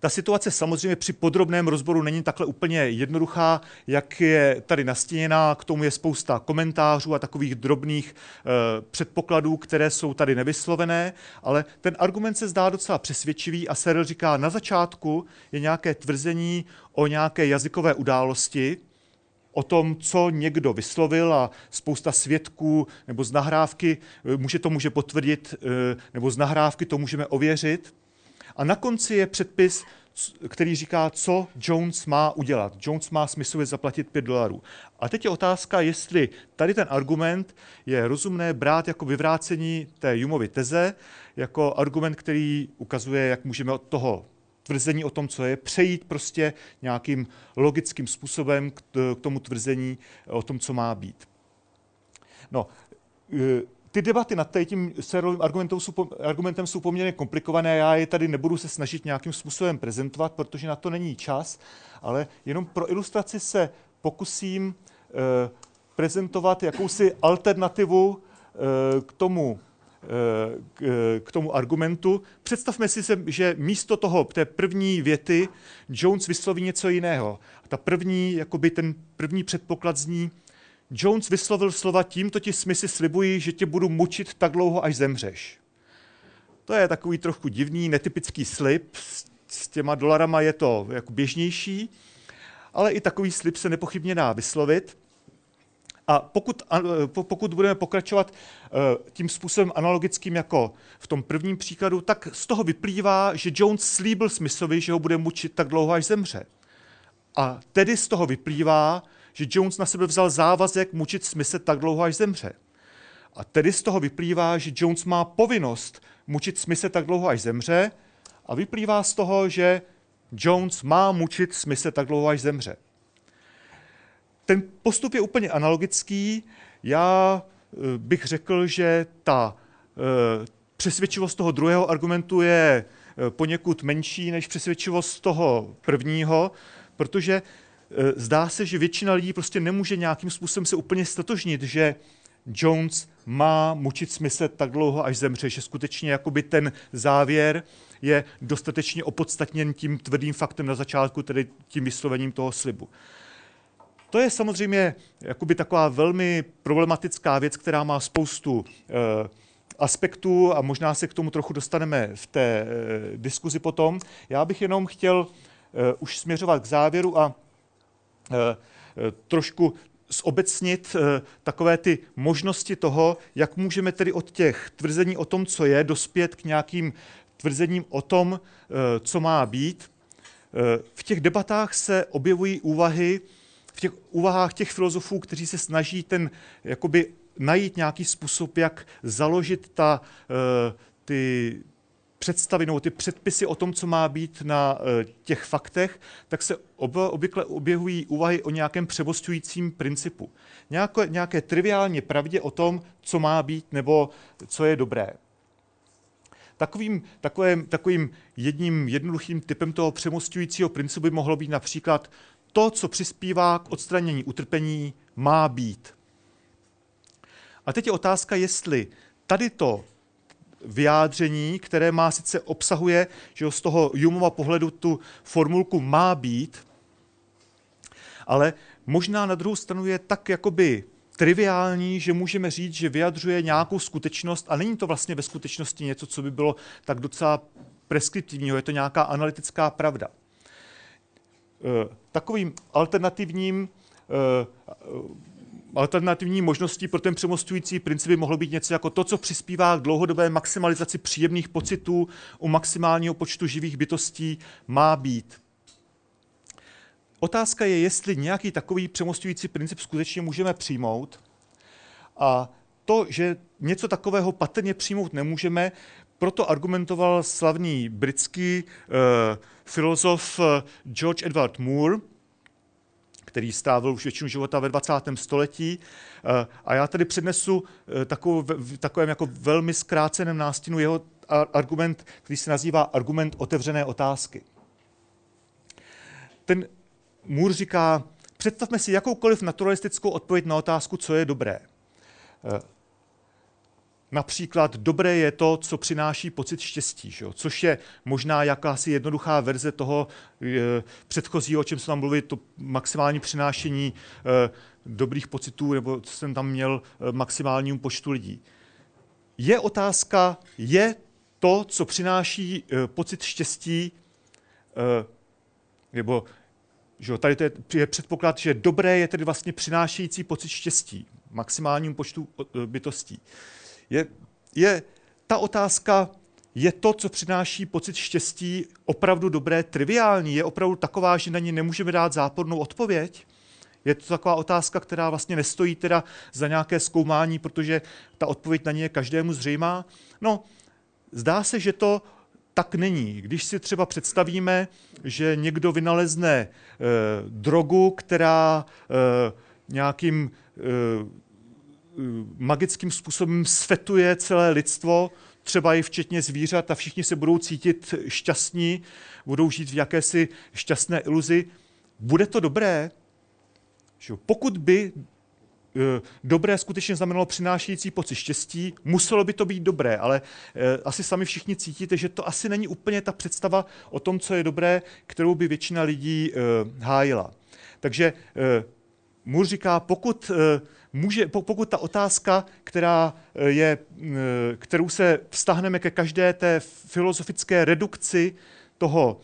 ta situace samozřejmě při podrobném rozboru není takhle úplně jednoduchá, jak je tady nastíněná. K tomu je spousta komentářů a takových drobných e, předpokladů, které jsou tady nevyslovené, ale ten argument se zdá docela přesvědčivý a Seril říká, na začátku je nějaké tvrzení o nějaké jazykové události, o tom, co někdo vyslovil a spousta svědků nebo z nahrávky eh, může to může potvrdit, eh, nebo z nahrávky to můžeme ověřit. A na konci je předpis, který říká, co Jones má udělat. Jones má smyslově zaplatit 5 dolarů. A teď je otázka, jestli tady ten argument je rozumné brát jako vyvrácení té Jumovy teze, jako argument, který ukazuje, jak můžeme od toho tvrzení o tom, co je, přejít prostě nějakým logickým způsobem k tomu tvrzení o tom, co má být. No, e, ty debaty nad tím sérovým argumentem jsou, argumentem jsou poměrně komplikované. Já je tady nebudu se snažit nějakým způsobem prezentovat, protože na to není čas, ale jenom pro ilustraci se pokusím eh, prezentovat jakousi alternativu eh, k tomu k, k tomu argumentu. Představme si, že místo toho, té první věty, Jones vysloví něco jiného. A ta první, jakoby ten první předpoklad zní, Jones vyslovil slova tímto ti smysly slibuji, že tě budu mučit tak dlouho, až zemřeš. To je takový trochu divný, netypický slib. S těma dolarama je to jako běžnější, ale i takový slib se nepochybně dá vyslovit. A pokud, pokud budeme pokračovat eh, tím způsobem analogickým jako v tom prvním příkladu, tak z toho vyplývá, že Jones slíbil Smithovi, že ho bude mučit tak dlouho, až zemře. A tedy z toho vyplývá, že Jones na sebe vzal závazek mučit Smise tak dlouho, až zemře. A tedy z toho vyplývá, že Jones má povinnost mučit Smise tak dlouho, až zemře, a vyplývá z toho, že Jones má mučit Smise tak dlouho, až zemře. Ten postup je úplně analogický. Já eh, bych řekl, že ta eh, přesvědčivost toho druhého argumentu je eh, poněkud menší než přesvědčivost toho prvního, protože zdá se, že většina lidí prostě nemůže nějakým způsobem se úplně statožnit, že Jones má mučit smysl tak dlouho, až zemře, že skutečně jakoby ten závěr je dostatečně opodstatněn tím tvrdým faktem na začátku, tedy tím vyslovením toho slibu. To je samozřejmě jakoby taková velmi problematická věc, která má spoustu eh, aspektů a možná se k tomu trochu dostaneme v té eh, diskuzi potom. Já bych jenom chtěl eh, už směřovat k závěru a trošku zobecnit takové ty možnosti toho, jak můžeme tedy od těch tvrzení o tom, co je, dospět k nějakým tvrzením o tom, co má být. V těch debatách se objevují úvahy, v těch úvahách těch filozofů, kteří se snaží ten, jakoby najít nějaký způsob, jak založit ta, ty, představy nebo ty předpisy o tom, co má být na eh, těch faktech, tak se obvykle objevují úvahy o nějakém převostujícím principu. Nějaké, nějaké triviálně pravdě o tom, co má být nebo co je dobré. Takovým, takovým, takovým jedním jednoduchým typem toho přemostujícího principu by mohlo být například to, co přispívá k odstranění utrpení, má být. A teď je otázka, jestli tady to vyjádření, které má sice obsahuje, že z toho Jumova pohledu tu formulku má být, ale možná na druhou stranu je tak jakoby triviální, že můžeme říct, že vyjadřuje nějakou skutečnost a není to vlastně ve skutečnosti něco, co by bylo tak docela preskriptivního, je to nějaká analytická pravda. E, takovým alternativním e, alternativní možností pro ten přemostující princip by mohlo být něco jako to, co přispívá k dlouhodobé maximalizaci příjemných pocitů u maximálního počtu živých bytostí, má být. Otázka je, jestli nějaký takový přemostující princip skutečně můžeme přijmout. A to, že něco takového patrně přijmout nemůžeme, proto argumentoval slavný britský uh, filozof eh, George Edward Moore, který stávil už většinu života ve 20. století. Eh, a já tady přednesu takovou, v takovém jako velmi zkráceném nástinu jeho argument, který se nazývá argument otevřené otázky. Ten Moore říká, představme si jakoukoliv naturalistickou odpověď na otázku, co je dobré. Například dobré je to, co přináší pocit štěstí, že jo? což je možná jakási jednoduchá verze toho e, předchozího, o čem jsem tam mluvil, to maximální přinášení e, dobrých pocitů, nebo co jsem tam měl e, maximálnímu počtu lidí. Je otázka, je to, co přináší e, pocit štěstí, e, nebo že tady to je, je předpoklad, že dobré je tedy vlastně přinášející pocit štěstí maximálním počtu e, bytostí. Je, je ta otázka, je to, co přináší pocit štěstí, opravdu dobré, triviální? Je opravdu taková, že na ní nemůžeme dát zápornou odpověď? Je to taková otázka, která vlastně nestojí teda za nějaké zkoumání, protože ta odpověď na ní je každému zřejmá? No, zdá se, že to tak není. Když si třeba představíme, že někdo vynalezne e, drogu, která e, nějakým e, magickým způsobem svetuje celé lidstvo, třeba i včetně zvířat a všichni se budou cítit šťastní, budou žít v jakési šťastné iluzi. Bude to dobré? Pokud by Eh, dobré skutečně znamenalo přinášející pocit štěstí, muselo by to být dobré, ale eh, asi sami všichni cítíte, že to asi není úplně ta představa o tom, co je dobré, kterou by většina lidí eh, hájila. Takže Moore říká, pokud, může, pokud ta otázka, která je, kterou se vztahneme ke každé té filozofické redukci toho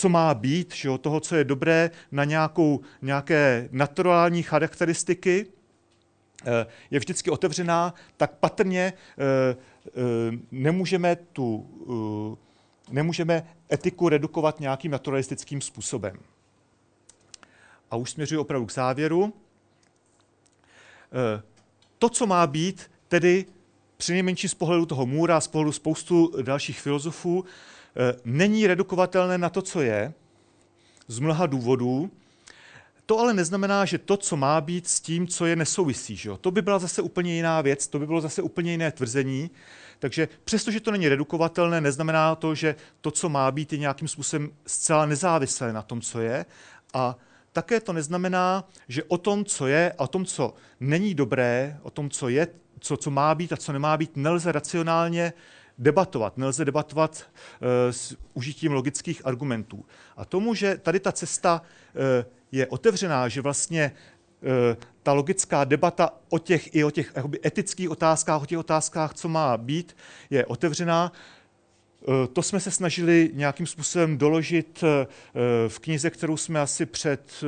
co má být, že jo, toho, co je dobré, na nějakou, nějaké naturální charakteristiky, eh, je vždycky otevřená, tak patrně eh, eh, nemůžeme, tu, nemůžeme etiku redukovat nějakým naturalistickým způsobem. A už směřuji opravdu k závěru. To, co má být, tedy přinejmenším z pohledu toho Můra, z pohledu spoustu dalších filozofů, Eh, není redukovatelné na to, co je, z mnoha důvodů. To ale neznamená, že to, co má být s tím, co je, nesouvisí. Že? To by byla zase úplně jiná věc, to by bylo zase úplně jiné tvrzení. Takže přestože to není redukovatelné, neznamená to, že to, co má být, je nějakým způsobem zcela nezávislé na tom, co je. A také to neznamená, že o tom, co je, a o tom, co není dobré, o tom, co je, co, co má být a co nemá být, nelze racionálně debatovat. Nelze debatovat eh, s užitím logických argumentů. A tomu, že tady ta cesta eh, je otevřená, že vlastně eh, ta logická debata o těch i o těch etických otázkách, o těch otázkách, co má být, je otevřená. To jsme se snažili nějakým způsobem doložit v knize, kterou jsme asi před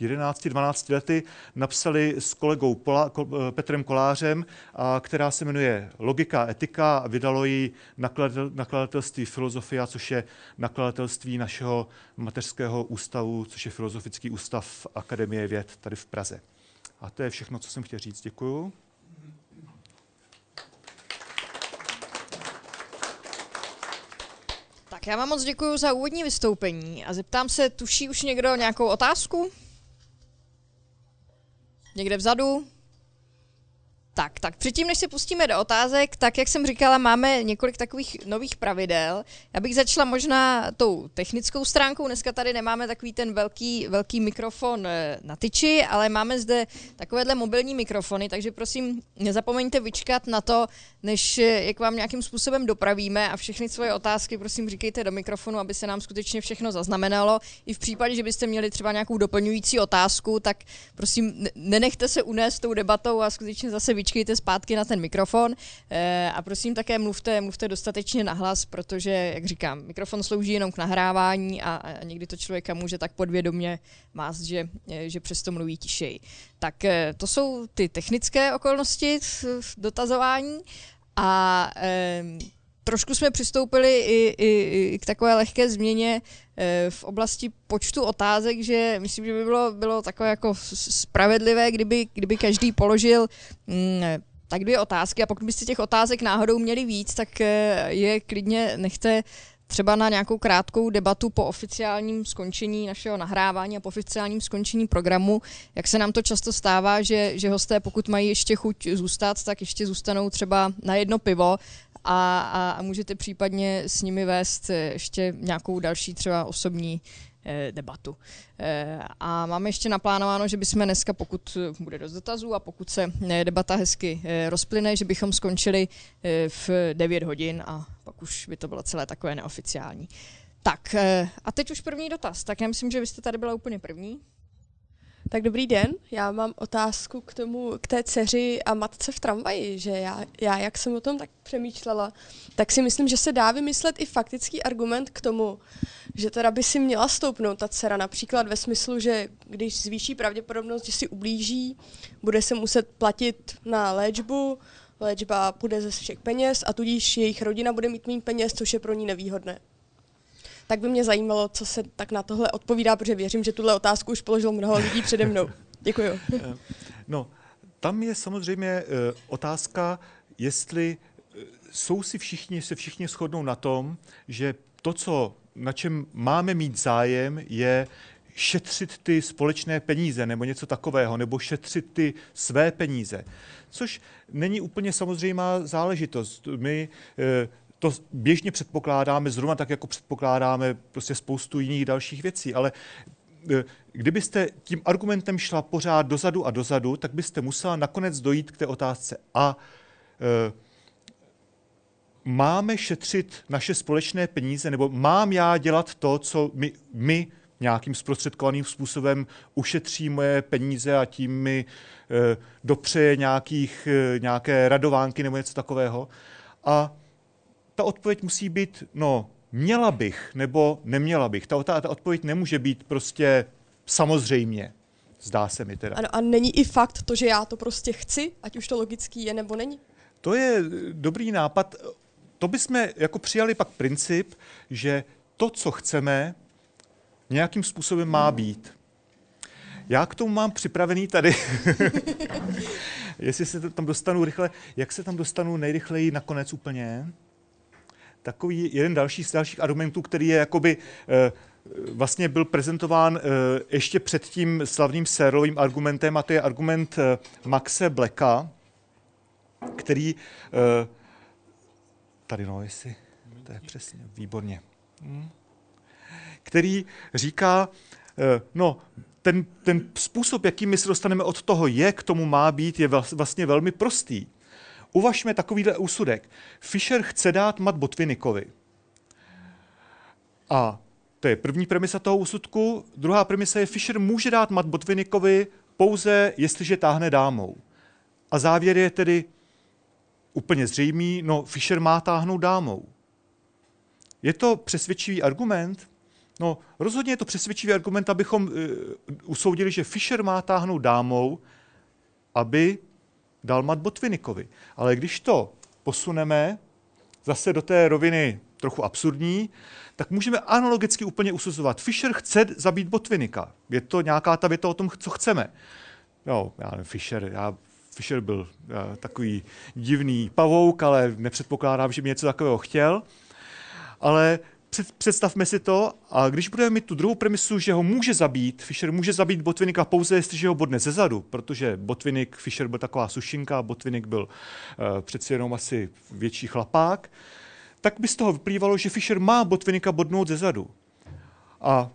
11-12 lety napsali s kolegou Pola, eh, Petrem Kolářem, a která se jmenuje Logika a etika a vydalo ji nakladatelství Filozofia, což je nakladatelství našeho mateřského ústavu, což je Filozofický ústav Akademie věd tady v Praze. A to je všechno, co jsem chtěl říct. Děkuju. Tak já vám moc děkuji za úvodní vystoupení a zeptám se, tuší už někdo nějakou otázku? Někde vzadu? Tak, tak předtím, než se pustíme do otázek, tak jak jsem říkala, máme několik takových nových pravidel. Já bych začala možná tou technickou stránkou. Dneska tady nemáme takový ten velký, velký mikrofon eh, na tyči, ale máme zde takovéhle mobilní mikrofony, takže prosím, nezapomeňte vyčkat na to, než eh, jak vám nějakým způsobem dopravíme a všechny svoje otázky prosím říkejte do mikrofonu, aby se nám skutečně všechno zaznamenalo. I v případě, že byste měli třeba nějakou doplňující otázku, tak prosím nenechte se unést tou debatou a skutečně zase vyčkejte zpátky na ten mikrofon eh, a prosím také mluvte, mluvte dostatečně nahlas, protože, jak říkám, mikrofon slouží jenom k nahrávání a, a někdy to člověka může tak podvědomě mást, že, eh, že přesto mluví tišeji. Tak to jsou ty technické okolnosti dotazování. A trošku jsme přistoupili i, i, i k takové lehké změně e, v oblasti počtu otázek, že myslím, že by bylo, bylo takové jako spravedlivé, kdyby, kdyby každý položil mm, tak dvě otázky. A pokud byste těch otázek náhodou měli víc, tak e, je klidně nechte třeba na nějakou krátkou debatu po oficiálním skončení našeho nahrávání a po oficiálním skončení programu, jak se nám to často stává, že, že hosté, pokud mají ještě chuť zůstat, tak ještě zůstanou třeba na jedno pivo a, a, a můžete případně s nimi vést ještě nějakou další třeba osobní debatu. A máme ještě naplánováno, že bychom dneska, pokud bude dost dotazů a pokud se debata hezky rozplyne, že bychom skončili v 9 hodin a pak už by to bylo celé takové neoficiální. Tak a teď už první dotaz. Tak já myslím, že vy jste tady byla úplně první. Tak dobrý den, já mám otázku k tomu, k té dceři a matce v tramvaji, že já, já, jak jsem o tom tak přemýšlela, tak si myslím, že se dá vymyslet i faktický argument k tomu, že teda by si měla stoupnout ta dcera, například ve smyslu, že když zvýší pravděpodobnost, že si ublíží, bude se muset platit na léčbu, léčba půjde ze všech peněz a tudíž jejich rodina bude mít méně peněz, což je pro ní nevýhodné tak by mě zajímalo, co se tak na tohle odpovídá, protože věřím, že tuhle otázku už položilo mnoho lidí přede mnou. Děkuji. Eh, no, tam je samozřejmě eh, otázka, jestli eh, jsou si všichni, se všichni shodnou na tom, že to, co, na čem máme mít zájem, je šetřit ty společné peníze nebo něco takového, nebo šetřit ty své peníze. Což není úplně samozřejmá záležitost. My to běžně předpokládáme, zrovna tak, jako předpokládáme prostě spoustu jiných dalších věcí, ale e, kdybyste tím argumentem šla pořád dozadu a dozadu, tak byste musela nakonec dojít k té otázce a e, máme šetřit naše společné peníze, nebo mám já dělat to, co my, my nějakým zprostředkovaným způsobem ušetří moje peníze a tím mi e, dopřeje nějakých, e, nějaké radovánky nebo něco takového. A ta odpověď musí být, no, měla bych nebo neměla bych. Ta, ta, ta odpověď nemůže být prostě samozřejmě. Zdá se mi teda. Ano, a není i fakt to, že já to prostě chci, ať už to logický je nebo není? To je dobrý nápad. To bychom jako přijali pak princip, že to, co chceme, nějakým způsobem má být. Já k tomu mám připravený tady, jestli se tam dostanu rychle, jak se tam dostanu nejrychleji nakonec úplně? Takový jeden další z dalších argumentů, který je jakoby eh, vlastně byl prezentován eh, ještě před tím slavným sérovým argumentem, a to je argument eh, Maxe Blacka, který tady no, jestli, to je přesně, výborně, který říká, no, ten, ten způsob, jakým my se dostaneme od toho je, k tomu má být, je vlastně velmi prostý. Uvažme takovýhle úsudek. Fischer chce dát mat Botvinikovi. A to je první premisa toho úsudku. Druhá premisa je, Fischer může dát mat Botvinikovi pouze, jestliže táhne dámou. A závěr je tedy úplně zřejmý, no Fischer má táhnout dámou. Je to přesvědčivý argument? No, rozhodně je to přesvědčivý argument, abychom uh, usoudili, že Fischer má táhnout dámou, aby dal mat Botvinikovi. Ale když to posuneme zase do té roviny trochu absurdní, tak můžeme analogicky úplně usuzovat. Fischer chce zabít Botvinika. Je to nějaká ta věta o tom, co chceme. No, já nevím, Fischer, já, Fischer byl eh, takový divný pavouk, ale nepředpokládám, že by něco takového chtěl. Ale představme si to, a když budeme mít tu druhou premisu, že ho může zabít, Fischer může zabít Botvinika pouze, jestliže ho bodne zezadu, protože Botvinik, Fischer byl taková sušinka, Botvinik byl uh, přeci jenom asi větší chlapák, tak by z toho vyplývalo, že Fischer má Botvinika bodnout zezadu. A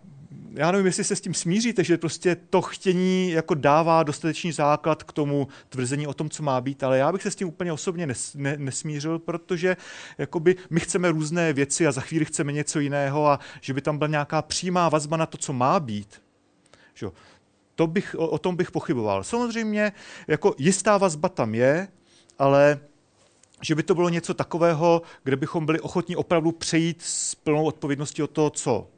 já nevím, jestli se s tím smíříte, že prostě to chtění jako dává dostatečný základ k tomu tvrzení o tom, co má být, ale já bych se s tím úplně osobně nes, ne, nesmířil, protože jakoby my chceme různé věci a za chvíli chceme něco jiného a že by tam byla nějaká přímá vazba na to, co má být. Že? To bych, o, o tom bych pochyboval. Samozřejmě jako jistá vazba tam je, ale že by to bylo něco takového, kde bychom byli ochotní opravdu přejít s plnou odpovědností o to, co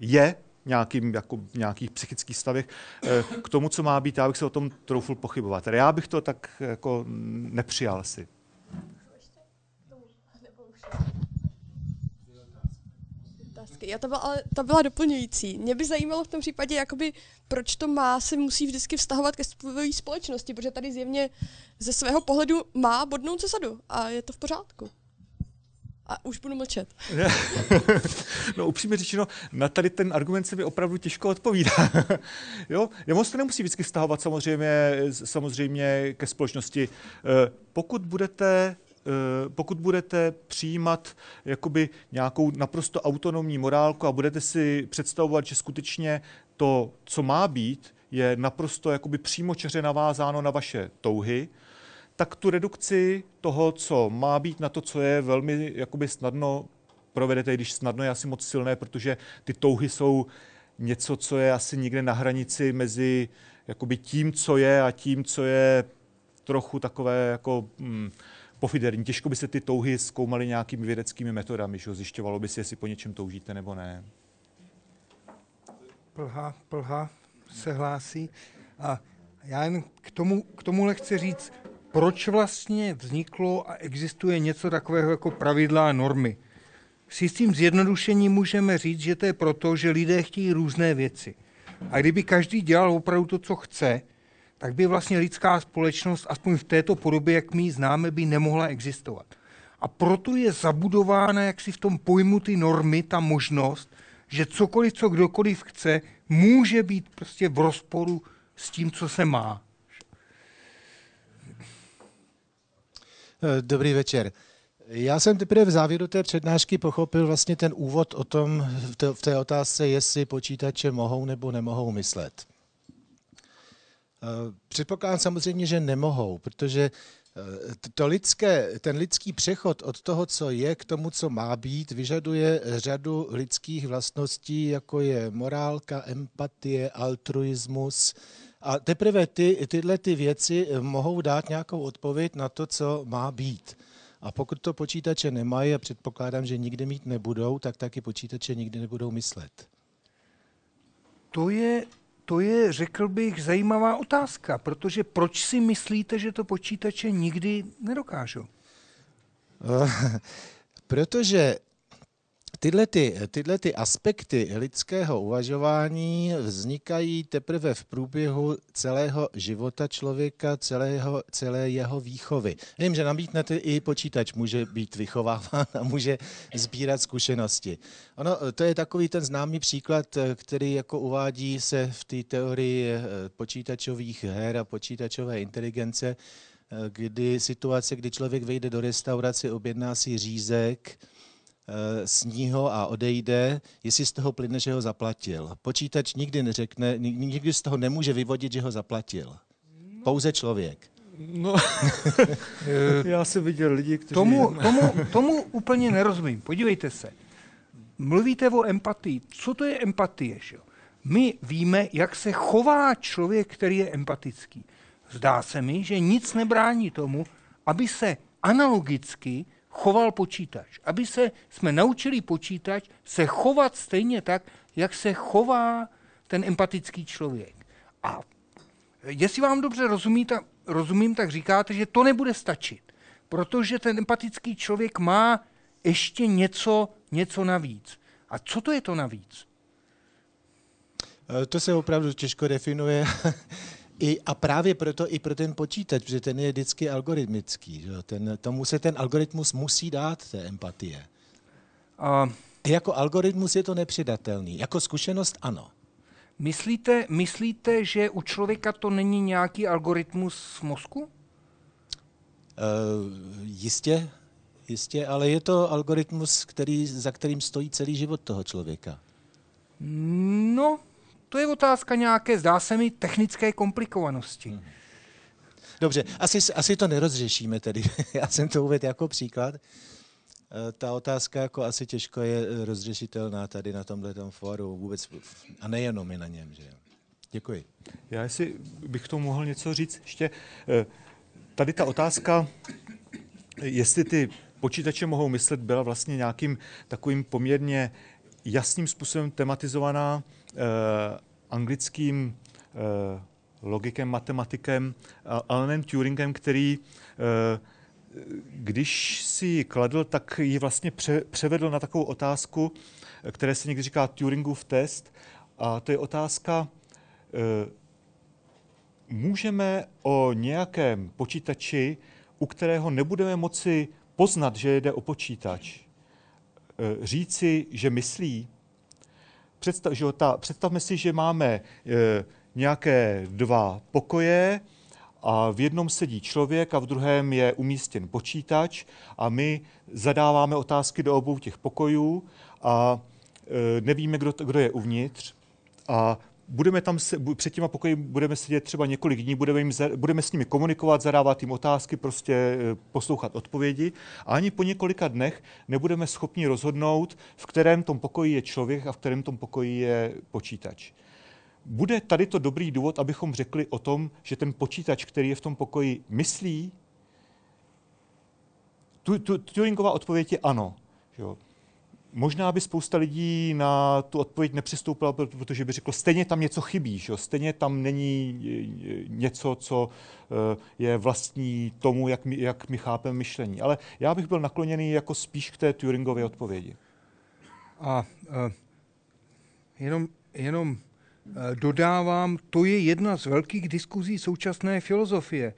je nějakým, jako nějakých psychických stavech eh, k tomu, co má být, já bych se o tom troufl pochybovat. Tedy já bych to tak jako nepřijal si. Já to byla, ale ta byla doplňující. Mě by zajímalo v tom případě, jakoby, proč to má se musí vždycky vztahovat ke své společnosti, protože tady zjevně ze svého pohledu má bodnout zezadu a je to v pořádku. A už budu mlčet. no upřímně řečeno, na tady ten argument se mi opravdu těžko odpovídá. jo, moc to nemusí vždycky vztahovat samozřejmě, samozřejmě ke společnosti. Eh, pokud budete pokud budete přijímat jakoby nějakou naprosto autonomní morálku a budete si představovat, že skutečně to, co má být, je naprosto jakoby přímočeře navázáno na vaše touhy, tak tu redukci toho, co má být na to, co je velmi jakoby snadno provedete, když snadno je asi moc silné, protože ty touhy jsou něco, co je asi někde na hranici mezi jakoby tím, co je a tím, co je trochu takové jako hmm, pofiderní. Těžko by se ty touhy zkoumaly nějakými vědeckými metodami, že zjišťovalo by si, jestli po něčem toužíte nebo ne. Plha, plha se hlásí. A já jen k, tomu, k tomuhle chci říct, proč vlastně vzniklo a existuje něco takového jako pravidla a normy. S jistým zjednodušením můžeme říct, že to je proto, že lidé chtějí různé věci. A kdyby každý dělal opravdu to, co chce, tak by vlastně lidská společnost, aspoň v této podobě, jak my ji známe, by nemohla existovat. A proto je zabudována jaksi v tom pojmu ty normy, ta možnost, že cokoliv, co kdokoliv chce, může být prostě v rozporu s tím, co se má. Dobrý večer. Já jsem teprve v závěru té přednášky pochopil vlastně ten úvod o tom, v té otázce, jestli počítače mohou nebo nemohou myslet. Eh, předpokládám samozřejmě, že nemohou, protože eh, to lidské, ten lidský přechod od toho, co je, k tomu, co má být, vyžaduje řadu lidských vlastností, jako je morálka, empatie, altruismus. A teprve ty, tyhle ty věci mohou dát nějakou odpověď na to, co má být. A pokud to počítače nemají, a předpokládám, že nikdy mít nebudou, tak taky počítače nikdy nebudou myslet. To je, to je, řekl bych, zajímavá otázka, protože proč si myslíte, že to počítače nikdy nedokážou? protože Tyhle, ty, tyhle ty aspekty lidského uvažování vznikají teprve v průběhu celého života člověka, celého, celé jeho výchovy. Vím, že namítnete i počítač může být vychováván a může sbírat zkušenosti. Ono, to je takový ten známý příklad, který jako uvádí se v té teorii eh, počítačových her a počítačové inteligence, eh, kdy situace, kdy člověk vejde do restaurace, objedná si řízek, sní ho a odejde, jestli z toho plyne, že ho zaplatil. Počítač nikdy neřekne, nikdy z toho nemůže vyvodit, že ho zaplatil. Pouze člověk. No, já jsem viděl lidi, kteří... Tomu, tomu, tomu úplně nerozumím. Podívejte se. Mluvíte o empatii. Co to je empatie? Že? My víme, jak se chová člověk, který je empatický. Zdá se mi, že nic nebrání tomu, aby se analogicky choval počítač. Aby se jsme naučili počítač se chovat stejně tak, jak se chová ten empatický člověk. A jestli vám dobře rozumí, ta, rozumím, tak říkáte, že to nebude stačit, protože ten empatický člověk má ještě něco, něco navíc. A co to je to navíc? Eh, to se opravdu těžko definuje. I, a právě proto i pro ten počítač, protože ten je vždycky algoritmický. Že? Ten, tomu se ten algoritmus musí dát, té empatie. A... Jako algoritmus je to nepřidatelný. Jako zkušenost ano. Myslíte, myslíte, že u člověka to není nějaký algoritmus v mozku? Uh, jistě, jistě, ale je to algoritmus, který, za kterým stojí celý život toho člověka. No, to je otázka nějaké, zdá se mi, technické komplikovanosti. Hmm. Dobře, asi, asi to nerozřešíme tedy. Já jsem to uvedl jako příklad. Eh, ta otázka jako asi těžko je eh, rozřešitelná tady na tomhle fóru vůbec a nejenom i na něm. Že? Děkuji. Já jestli bych k tomu mohl něco říct ještě. Eh, tady ta otázka, jestli ty počítače mohou myslet, byla vlastně nějakým takovým poměrně jasným způsobem tematizovaná anglickým eh, logikem, matematikem Alanem Turingem, který eh, když si ji kladl, tak ji vlastně pře- převedl na takovou otázku, které se někdy říká Turingův test. A to je otázka, můžeme o nějakém počítači, u kterého nebudeme moci poznat, že jde o počítač, říci, že myslí, představ, že ta, představme si, že máme e, nějaké dva pokoje a v jednom sedí člověk a v druhém je umístěn počítač a my zadáváme otázky do obou těch pokojů a e, nevíme, kdo, kdo je uvnitř a budeme tam se, před těma pokoji budeme sedět třeba několik dní, budeme, jim, budeme s nimi komunikovat, zadávat jim otázky, prostě e, poslouchat odpovědi a ani po několika dnech nebudeme schopni rozhodnout, v kterém tom pokoji je člověk a v kterém tom pokoji je počítač. Bude tady to dobrý důvod, abychom řekli o tom, že ten počítač, který je v tom pokoji, myslí? Tu, tu, Turingová odpověď je ano. Jo. Možná by spousta lidí na tu odpověď nepřistoupila, protože by řekl, stejně tam něco chybí, že? stejně tam není něco, co e, je vlastní tomu, jak my, jak my chápeme myšlení. Ale já bych byl nakloněný jako spíš k té Turingově odpovědi. A uh, jenom, jenom Eh, dodávám, to je jedna z velkých diskuzí současné filozofie.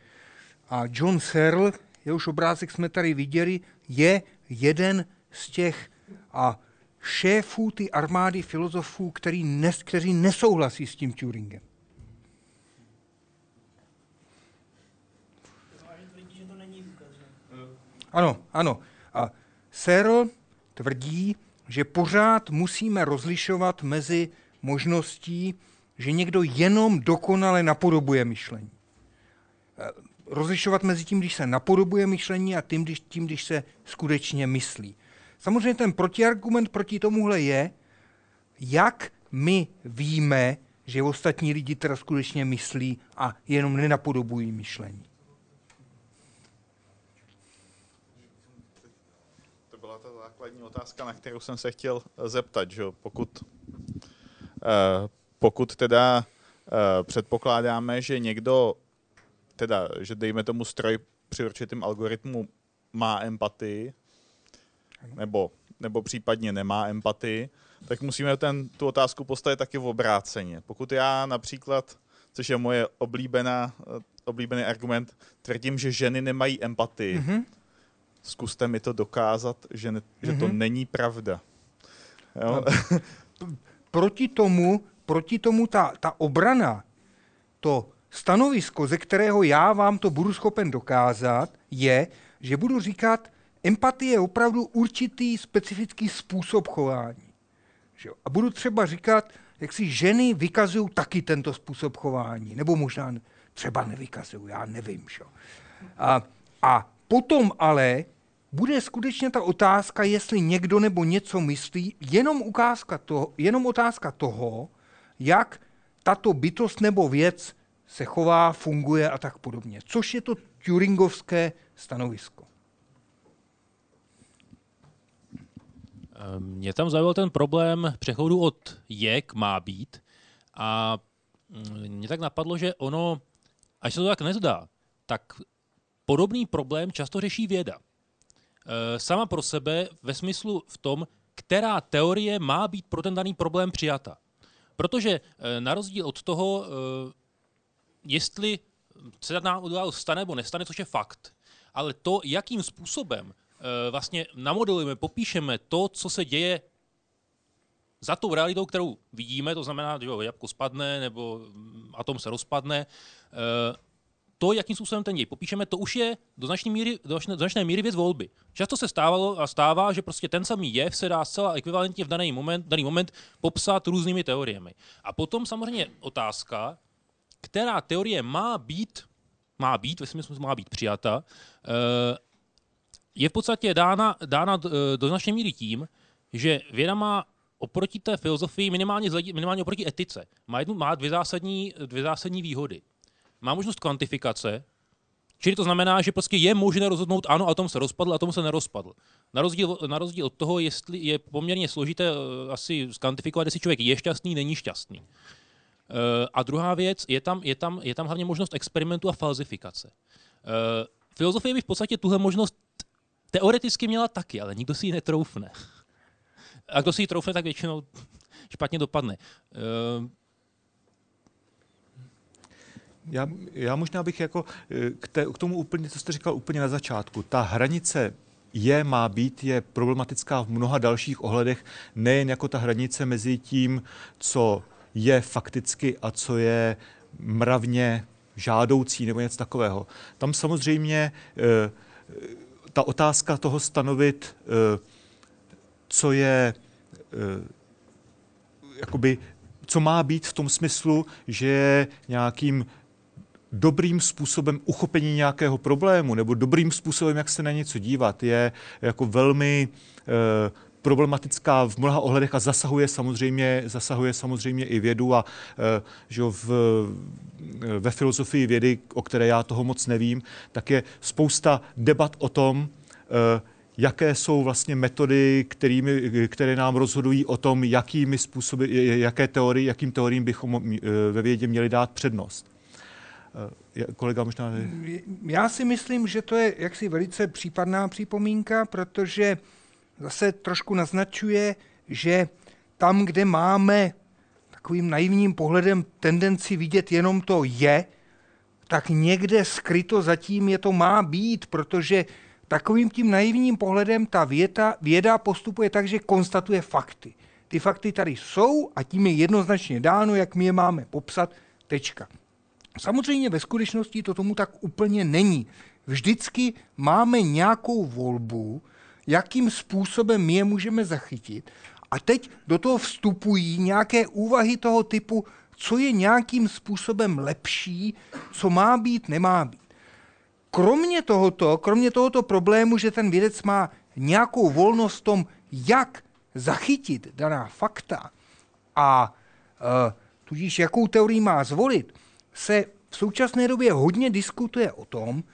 A John Searle, jehož obrázek jsme tady viděli, je jeden z těch a šéfů ty armády filozofů, který nes, kteří nesouhlasí s tím Turingem. Ano, ano. A Searle tvrdí, že pořád musíme rozlišovat mezi možností, že někdo jenom dokonale napodobuje myšlení. Eh, rozlišovat mezi tím, když se napodobuje myšlení a tím, když, tím, když se skutečně myslí. Samozřejmě ten protiargument proti tomuhle je, jak my víme, že ostatní lidi teda skutečně myslí a jenom nenapodobují myšlení. To byla ta základní otázka, na kterou jsem se chtěl zeptat. Že pokud Eh, pokud teda eh, předpokládáme, že někdo, teda, že dejme tomu stroj při určitém algoritmu má empatii, nebo, nebo případně nemá empatii, tak musíme ten, tu otázku postavit taky v obráceně. Pokud já například, což je moje oblíbená, oblíbený argument, tvrdím, že ženy nemají empatii, mm-hmm. zkuste mi to dokázat, že, ne, mm-hmm. že to mhm. není pravda. Jo? proti tomu, proti tomu ta, ta obrana, to stanovisko, ze kterého já vám to budu schopen dokázat, je, že budu říkat, empatie je opravdu určitý specifický způsob chování. Že? A budu třeba říkat, jak si ženy vykazují taky tento způsob chování, nebo možná třeba nevykazují, já nevím. Že? A, a potom ale bude skutečně ta otázka, jestli někdo nebo něco myslí, jenom, ukázka toho, jenom otázka toho, jak tato bytost nebo věc se chová, funguje a tak podobně. Což je to Turingovské stanovisko. Mě tam zaujal ten problém přechodu od je k má být a mm, mě tak napadlo, že ono, až se to tak nezdá, tak podobný problém často řeší věda. Eh, sama pro sebe ve smyslu v tom, která teorie má být pro ten daný problém přijata. Protože eh, na rozdíl od toho, jestli se nám událost stane nebo nestane, což je fakt, ale to, jakým způsobem vlastně namodelujeme, popíšeme to, co se děje za tou realitou, kterou vidíme, to znamená, že jabko spadne nebo mm, atom se rozpadne, to, jakým způsobem ten děj popíšeme, to už je do značné míry, do značné míry věc volby. Často se stávalo a stává, že prostě ten samý jev se dá zcela ekvivalentně v daný moment, daný moment popsat různými teoriemi. A potom samozřejmě otázka, která teorie má být, má být, ve smyslu má být přijata, eh, je v podstatě dána, dána eh, do značné míry tím, že věda má oproti té filozofii, minimálně, minimálně oproti etice, má, jednu, má dvě, zásadní, dvě zásadní výhody má možnost kvantifikace, čili to znamená, že prostě je možné rozhodnout ano, atom se rozpadl, atom se nerozpadl. Na rozdíl, na rozdíl od toho, jestli je poměrně složité uh, asi skvantifikovat, jestli člověk je šťastný, není šťastný. Uh, a druhá věc, je tam, je, tam, je tam hlavně možnost experimentu a falzifikace. Filozofie by v podstatě tuhle možnost teoreticky měla taky, ale nikdo si ji netroufne. A kdo si ji troufne, tak většinou špatně dopadne. Já, já možná bych jako eh, k, té, k tomu úplně, co jste říkal úplně na začátku, ta hranice je, má být, je problematická v mnoha dalších ohledech, nejen jako ta hranice mezi tím, co je fakticky a co je mravně žádoucí nebo něco takového. Tam samozřejmě ta otázka toho stanovit, co je jakoby, co má být v tom smyslu, že je nějakým dobrým způsobem uchopení nějakého problému nebo dobrým způsobem, jak se na něco dívat, je jako velmi e, problematická v mnoha ohledech a zasahuje samozřejmě, zasahuje samozřejmě i vědu a e, že v, ve filozofii vědy, o které já toho moc nevím, tak je spousta debat o tom, e, jaké jsou vlastně metody, kterými, které nám rozhodují o tom, jakými způsoby, jaké teorie, jakým teoriím bychom ve vědě měli dát přednost. Eh, kolega možná... Já si myslím, že to je jaksi velice případná připomínka, protože zase trošku naznačuje, že tam, kde máme takovým naivním pohledem tendenci vidět jenom to je, tak někde skryto zatím je to má být, protože takovým tím naivním pohledem ta věta, věda postupuje tak, že konstatuje fakty. Ty fakty tady jsou a tím je jednoznačně dáno, jak my je máme popsat, tečka. Samozřejmě ve skutečnosti to tomu tak úplně není. Vždycky máme nějakou volbu, jakým způsobem my je můžeme zachytit. A teď do toho vstupují nějaké úvahy toho typu, co je nějakým způsobem lepší, co má být, nemá být. Kromě tohoto, kromě tohoto problému, že ten vědec má nějakou volnost v tom, jak zachytit daná fakta a e, tudíž jakou teorii má zvolit, se v současné době hodně diskutuje o tom,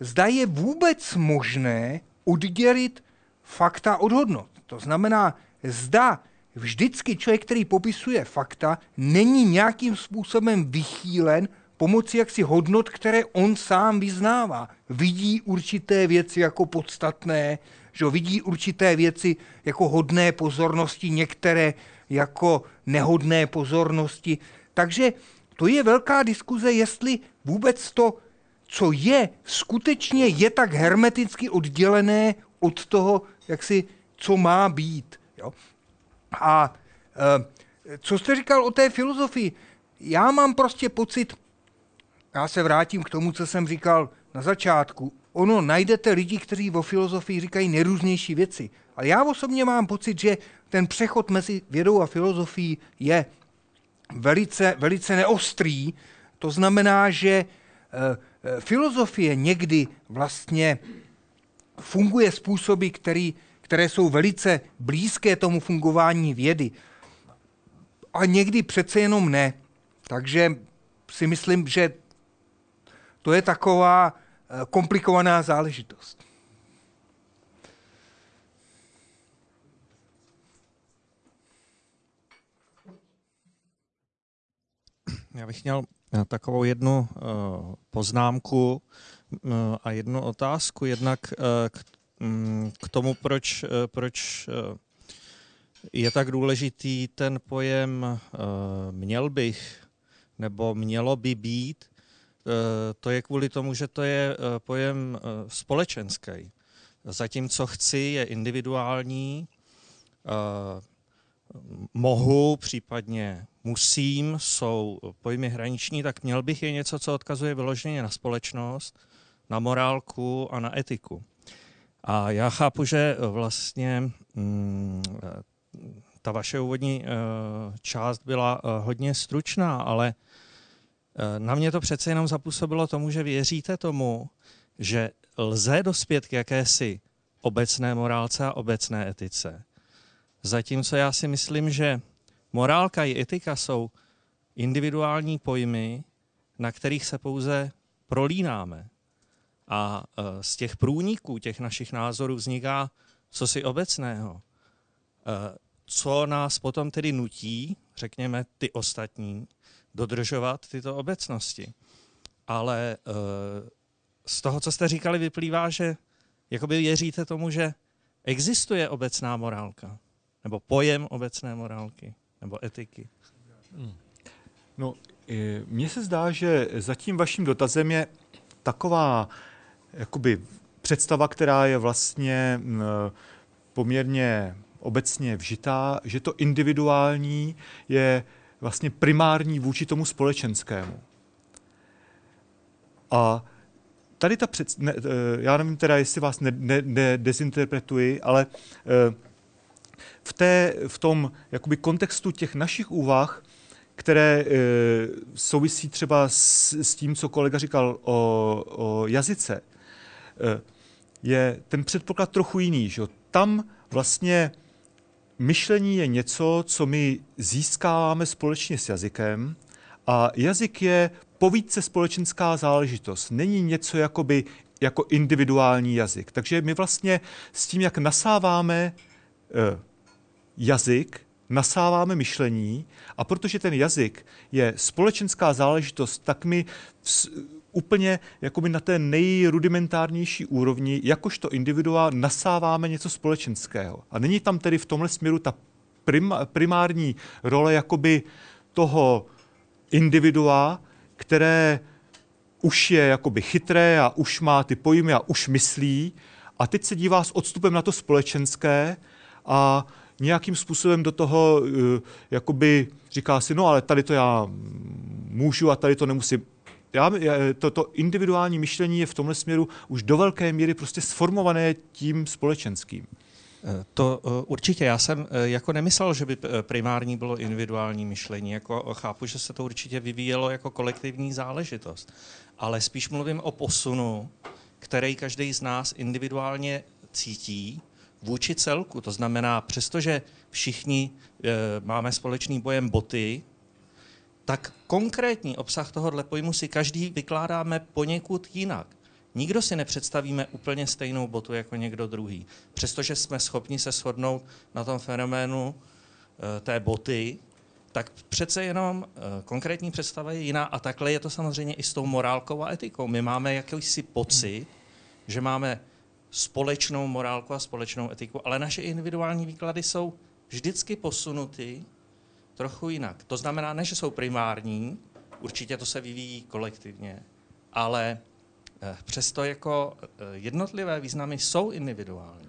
zda je vůbec možné oddělit fakta od hodnot. To znamená, zda vždycky člověk, který popisuje fakta, není nějakým způsobem vychýlen pomocí jaksi hodnot, které on sám vyznává. Vidí určité věci jako podstatné, že vidí určité věci jako hodné pozornosti, některé jako nehodné pozornosti. Takže to je velká diskuze, jestli vůbec to, co je, skutečně je tak hermeticky oddělené od toho, jak si, co má být. Jo? A e, co jste říkal o té filozofii? Já mám prostě pocit, já se vrátím k tomu, co jsem říkal na začátku. Ono, najdete lidi, kteří o filozofii říkají nejrůznější věci. Ale já osobně mám pocit, že ten přechod mezi vědou a filozofií je velice, velice neostrý. To znamená, že eh, filozofie někdy vlastně funguje způsoby, který, které jsou velice blízké tomu fungování vědy. A někdy přece jenom ne. Takže si myslím, že to je taková eh, komplikovaná záležitost. Já bych měl eh, takovou jednu uh, poznámku a jednu otázku. Jednak uh, k, um, k tomu, proč, uh, proč je tak důležitý ten pojem měl bych nebo mělo by být. To je kvůli tomu, že to je pojem společenský. Zatímco chci je individuální, mohu, případně musím, jsou pojmy hraniční, tak měl bych je něco, co odkazuje vyloženě na společnost, na morálku a na etiku. A já chápu, že vlastně mm, ta vaše úvodní uh, část byla hodně stručná, ale na mě to přece jenom zapůsobilo tomu, že věříte tomu, že lze dospět k jakési obecné morálce a obecné etice. Zatímco já si myslím, že morálka i etika jsou individuální pojmy, na kterých se pouze prolínáme. A e, z těch průniků těch našich názorů vzniká co si obecného. E, co nás potom tedy nutí, řekněme ty ostatní, dodržovat tyto obecnosti. Ale e, z toho, co jste říkali, vyplývá, že jakoby věříte tomu, že existuje obecná morálka nebo pojem obecné morálky nebo etiky? Hmm. No, mně se zdá, že za tím vaším dotazem je taková jakoby představa, která je vlastně poměrně obecně vžitá, že to individuální je vlastně primární vůči tomu společenskému. A tady ta před, ne, já nevím teda, jestli vás ne, ne, ne dezinterpretuji, ale v, té, v tom jakoby kontextu těch našich úvah, které e, souvisí třeba s, s tím, co kolega říkal o, o jazyce, e, je ten předpoklad trochu jiný. Že? Tam vlastně myšlení je něco, co my získáváme společně s jazykem a jazyk je povídce společenská záležitost. Není něco jakoby jako individuální jazyk. Takže my vlastně s tím, jak nasáváme e, jazyk, nasáváme myšlení a protože ten jazyk je společenská záležitost, tak my úplně jakoby na té nejrudimentárnější úrovni, jakožto individua, nasáváme něco společenského. A není tam tedy v tomhle směru ta prim, primární role jakoby toho individua, které už je jakoby chytré a už má ty pojmy a už myslí a teď se dívá s odstupem na to společenské a nějakým způsobem do toho uh, jakoby říká si, no ale tady to já můžu a tady to nemusím. Já, to, to individuální myšlení je v tomhle směru už do velké míry prostě sformované tím společenským. Eh, to eh, určitě. Já jsem jako nemyslel, že by primární bylo individuální myšlení. Jako chápu, že se to určitě vyvíjelo jako kolektivní záležitost. Ale spíš mluvím o posunu, který každý z nás individuálně cítí vůči celku. To znamená, přestože všichni máme společný pojem boty, tak konkrétní obsah tohohle pojmu si každý vykládáme poněkud jinak. Nikdo si nepředstavíme úplně stejnou botu jako někdo druhý. Přestože jsme schopni se shodnout na tom fenoménu e, té boty, tak přece jenom e, konkrétní představa je jiná a takhle je to samozřejmě i s tou morálkou a etikou. My máme jakýsi pocit, že máme společnou morálku a společnou etiku, ale naše individuální výklady jsou vždycky posunuty trochu jinak. To znamená, ne, že jsou primární, určitě to se vyvíjí kolektivně, ale eh, přesto jako eh, jednotlivé významy jsou individuální.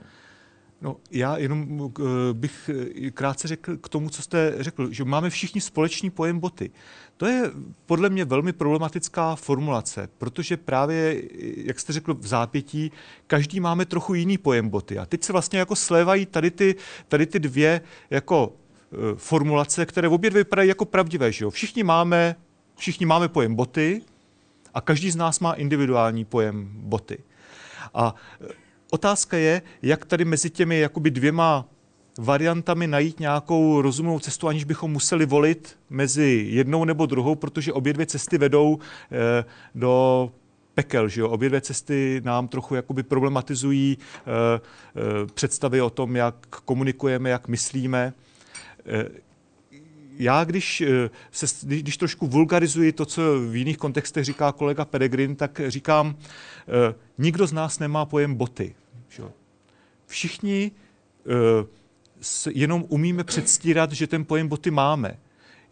No, já jenom eh, bych krátce řekl k tomu, co jste řekl, že máme všichni společný pojem boty. To je podle mě velmi problematická formulace, protože právě, jak jste řekl v zápětí, každý máme trochu jiný pojem boty. A teď se vlastně jako slévají tady ty, tady ty dvě jako formulace, které obě dvě vypadají jako pravdivé. Že jo? Všichni, máme, všichni máme pojem boty a každý z nás má individuální pojem boty. A e, otázka je, jak tady mezi těmi jakoby dvěma variantami najít nějakou rozumnou cestu, aniž bychom museli volit mezi jednou nebo druhou, protože obě dvě cesty vedou eh, do pekel. Že jo? Obě dvě cesty nám trochu jakoby problematizují eh, eh, představy o tom, jak komunikujeme, jak myslíme. Já, když, se, když trošku vulgarizuji to, co v jiných kontextech říká kolega Peregrin, tak říkám, nikdo z nás nemá pojem boty. Všichni jenom umíme předstírat, že ten pojem boty máme.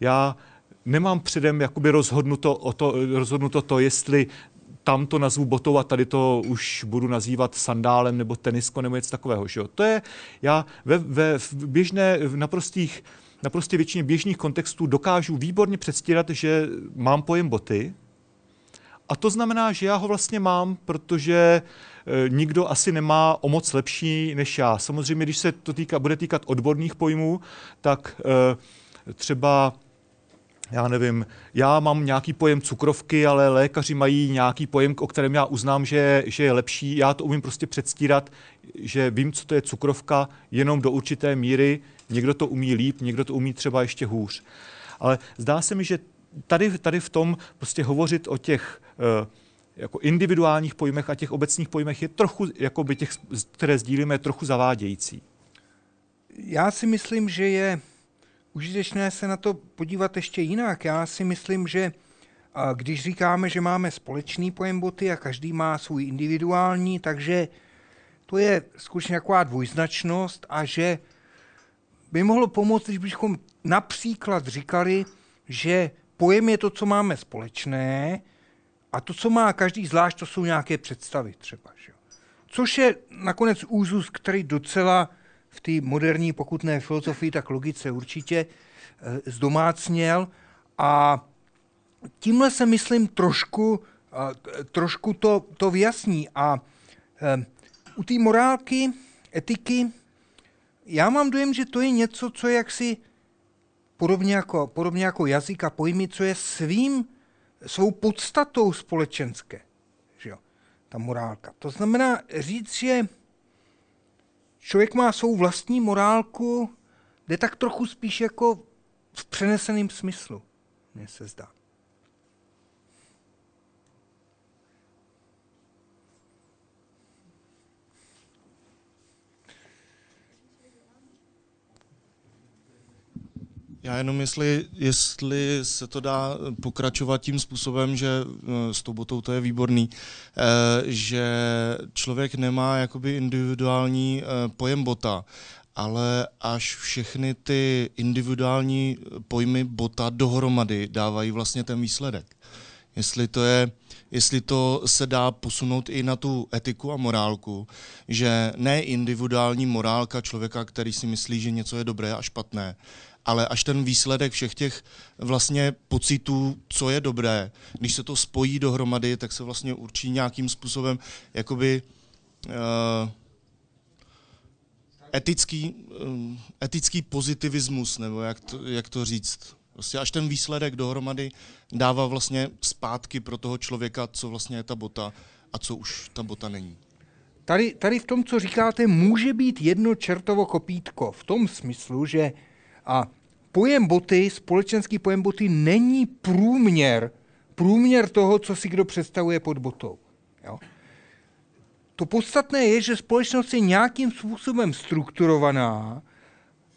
Já nemám předem jakoby rozhodnuto, o to, rozhodnuto to, jestli tam to nazvu botou a tady to už budu nazývat sandálem nebo tenisko nebo něco takového. Že jo? To je, já ve, ve v běžné, v naprostých, naprostě většině běžných kontextů dokážu výborně předstírat, že mám pojem boty, a to znamená, že já ho vlastně mám, protože e, nikdo asi nemá o moc lepší než já. Samozřejmě, když se to týka, bude týkat odborných pojmů, tak e, třeba já nevím, já mám nějaký pojem cukrovky, ale lékaři mají nějaký pojem, o kterém já uznám, že, že je lepší. Já to umím prostě předstírat, že vím, co to je cukrovka, jenom do určité míry. Někdo to umí líp, někdo to umí třeba ještě hůř. Ale zdá se mi, že tady, tady v tom prostě hovořit o těch uh, jako individuálních pojmech a těch obecných pojmech je trochu, jako by těch, které sdílíme, trochu zavádějící. Já si myslím, že je užitečné se na to podívat ještě jinak. Já si myslím, že když říkáme, že máme společný pojem boty a každý má svůj individuální, takže to je skutečně taková dvojznačnost a že by mohlo pomoct, když bychom například říkali, že pojem je to, co máme společné a to, co má každý zvlášť, to jsou nějaké představy třeba. Že? Což je nakonec úzus, který docela v té moderní, pokud ne filozofii, tak logice určitě e, zdomácněl a tímhle se, myslím, trošku a, trošku to, to vyjasní. A e, u té morálky, etiky, já mám dojem, že to je něco, co jaksi podobně jako, podobně jako jazyk a pojmy, co je svým, svou podstatou společenské. Že jo? Ta morálka. To znamená říct, že člověk má svou vlastní morálku, jde tak trochu spíš jako v přeneseném smyslu, mně se zdá. Já jenom jestli, jestli se to dá pokračovat tím způsobem, že eh, s tou botou to je výborný, eh, že člověk nemá jakoby individuální eh, pojem bota, ale až všechny ty individuální pojmy bota dohromady dávají vlastně ten výsledek. Jestli to je, jestli to se dá posunout i na tu etiku a morálku, že ne individuální morálka člověka, který si myslí, že něco je dobré a špatné, ale až ten výsledek všech těch vlastně pocitů, co je dobré, když se to spojí dohromady, tak se vlastně určí nějakým způsobem jakoby uh, etický, uh, etický pozitivismus, nebo jak to, jak to říct. Prostě až ten výsledek dohromady dává vlastně zpátky pro toho člověka, co vlastně je ta bota a co už ta bota není. Tady, tady v tom, co říkáte, může být jedno čertovo kopítko. V tom smyslu, že a pojem boty, společenský pojem boty není průměr, průměr toho, co si kdo představuje pod botou. Jo? To podstatné je, že společnost je nějakým způsobem strukturovaná,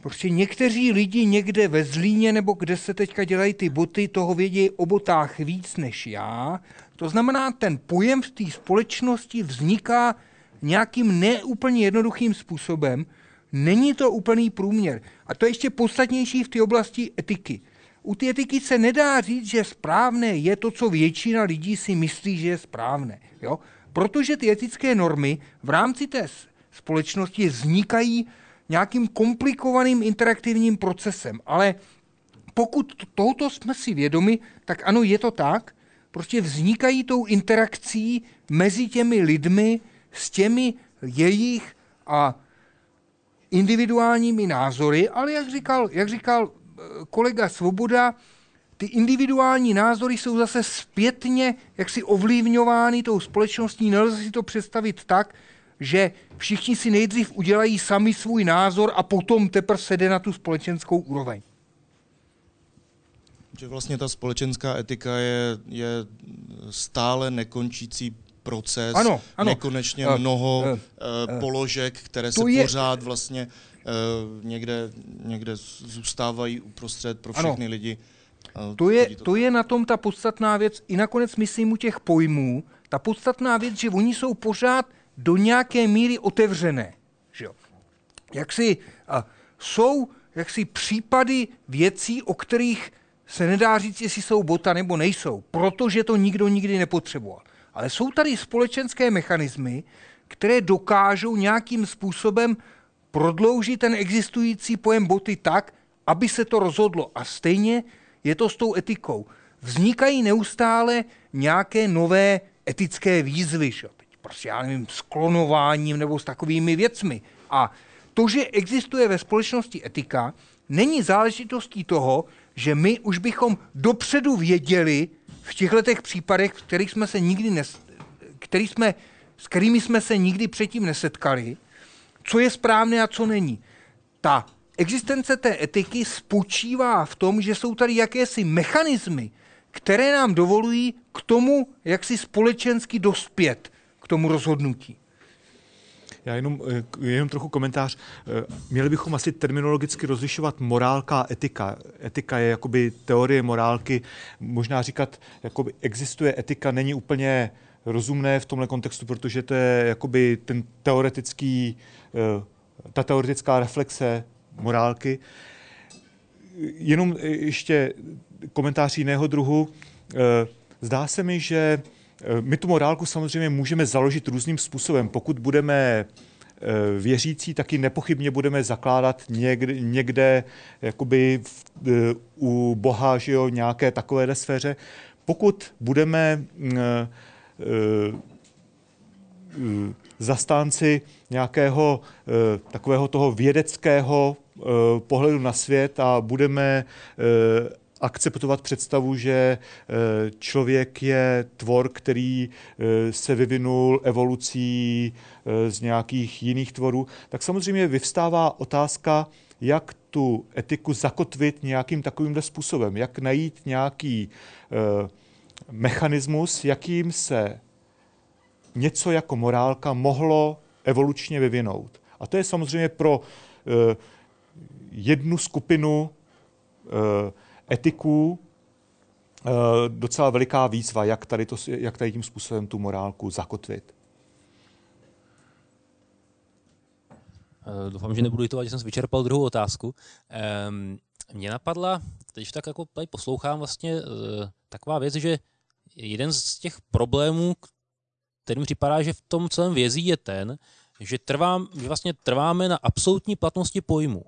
Prostě někteří lidi někde ve Zlíně nebo kde se teďka dělají ty boty, toho vědí o botách víc než já. To znamená, ten pojem v té společnosti vzniká nějakým neúplně jednoduchým způsobem, Není to úplný průměr. A to je ještě podstatnější v té oblasti etiky. U té etiky se nedá říct, že správné je to, co většina lidí si myslí, že je správné. Jo? Protože ty etické normy v rámci té společnosti vznikají nějakým komplikovaným interaktivním procesem. Ale pokud tohoto jsme si vědomi, tak ano, je to tak. Prostě vznikají tou interakcí mezi těmi lidmi s těmi jejich a individuálními názory, ale jak říkal, jak říkal eh, kolega Svoboda, ty individuální názory jsou zase zpětně jaksi ovlivňovány tou společností. Nelze si to představit tak, že všichni si nejdřív udělají sami svůj názor a potom teprve sede na tu společenskou úroveň. Že vlastně ta společenská etika je, je stále nekončící proces, ano, ano. nekonečně uh, mnoho uh, uh, položek, které se je... pořád vlastně uh, někde, někde zůstávají uprostřed pro všechny ano. lidi. Uh, to je, to, to je na tom ta podstatná věc. I nakonec myslím u těch pojmů, ta podstatná věc, že oni jsou pořád do nějaké míry otevřené. Že jo? Jak si, uh, jsou jaksi případy věcí, o kterých se nedá říct, jestli jsou bota nebo nejsou, protože to nikdo nikdy nepotřeboval. Ale jsou tady společenské mechanismy, které dokážou nějakým způsobem prodloužit ten existující pojem boty tak, aby se to rozhodlo. A stejně je to s tou etikou. Vznikají neustále nějaké nové etické výzvy, že? Teď prostě já nevím, s klonováním nebo s takovými věcmi. A to, že existuje ve společnosti etika, není záležitostí toho, že my už bychom dopředu věděli, v těchto těch případech, kterých jsme se nikdy nes, který jsme, s kterými jsme se nikdy předtím nesetkali, co je správné a co není. Ta existence té etiky spočívá v tom, že jsou tady jakési mechanismy, které nám dovolují k tomu, jak si společensky dospět k tomu rozhodnutí. Já jenom, eh, jenom trochu komentář. Eh, měli bychom asi terminologicky rozlišovat morálka a etika. Etika je jakoby teorie morálky. Možná říkat, jakoby existuje etika, není úplně rozumné v tomhle kontextu, protože to je jakoby ten teoretický, eh, ta teoretická reflexe morálky. Jenom ještě komentář jiného druhu. Zdá se mi, že my tu morálku samozřejmě můžeme založit různým způsobem. Pokud budeme eh, věřící, taky nepochybně budeme zakládat někde, někde jakoby v, eh, u Boha, že jo, nějaké takové sféře. pokud budeme zastánci nějakého takového toho vědeckého pohledu na svět a budeme akceptovat představu, že člověk je tvor, který se vyvinul evolucí z nějakých jiných tvorů, tak samozřejmě vyvstává otázka, jak tu etiku zakotvit nějakým takovýmhle způsobem, jak najít nějaký mechanismus, jakým se něco jako morálka mohlo evolučně vyvinout. A to je samozřejmě pro jednu skupinu etiků uh, docela veliká výzva, jak tady, to, jak tady tím způsobem tu morálku zakotvit. Eh, doufám, že nebudu litovat, že jsem vyčerpal druhou otázku. Mě napadla, teď tak jako tady poslouchám vlastně uh, taková věc, že jeden z těch problémů, kterým připadá, že v tom celém vězí je ten, že, trvám, že vlastně trváme na absolutní platnosti pojmu.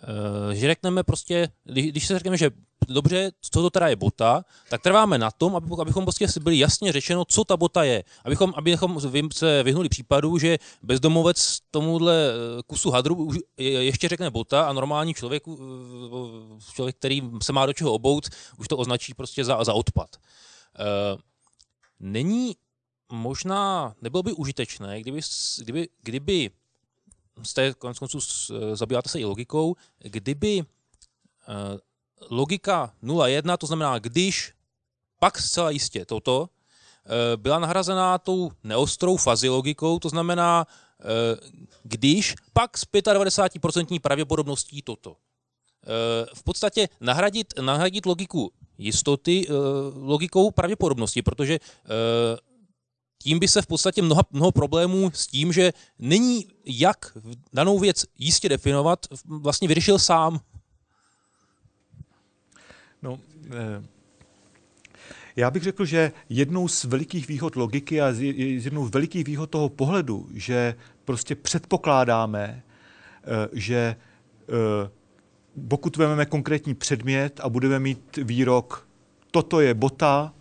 Uh, že řekneme prostě, když se řekneme, že dobře, co to teda je bota, tak trváme na tom, aby, abychom prostě si byli jasně řečeno, co ta bota je. Abychom, abychom se vyhnuli případu, že bezdomovec tomuhle eh, kusu hadru ještě řekne bota a normální člověk, eh, člověk, který se má do čeho obout, už to označí prostě za, za odpad. Není možná, nebylo by užitečné, kdyby, kdyby, kdyby jste konec konců zabýváte se i logikou, kdyby logika 0.1, to znamená, když pak zcela jistě toto, eh, byla nahrazená tou neostrou fazilogikou, to znamená, eh, když pak s 95% pravděpodobností toto. Eh, v podstatě nahradit, nahradit logiku jistoty logikou pravděpodobnosti, protože tím by se v podstatě mnoha, mnoho problémů s tím, že není jak danou věc jistě definovat, vlastně vyřešil sám. No, eh, já bych řekl, že jednou z velikých výhod logiky a z jednou z velikých výhod toho pohledu, že prostě předpokládáme, eh, že eh, pokud vezmeme konkrétní předmět a budeme mít výrok, toto je bota,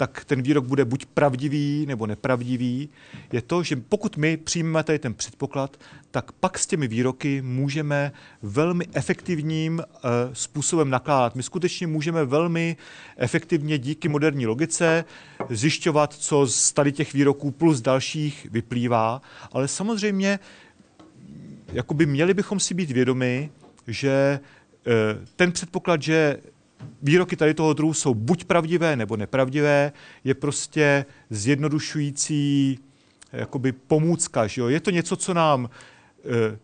tak ten výrok bude buď pravdivý nebo nepravdivý, je to, že pokud my přijmeme tady ten předpoklad, tak pak s těmi výroky můžeme velmi efektivním uh, způsobem nakládat. My skutečně můžeme velmi efektivně díky moderní logice zjišťovat, co z tady těch výroků plus dalších vyplývá, ale samozřejmě jakoby měli bychom si být vědomi, že uh, ten předpoklad, že výroky tady toho druhu jsou buď pravdivé nebo nepravdivé, je prostě zjednodušující jakoby pomůcka. Že jo? Je to něco, co nám e,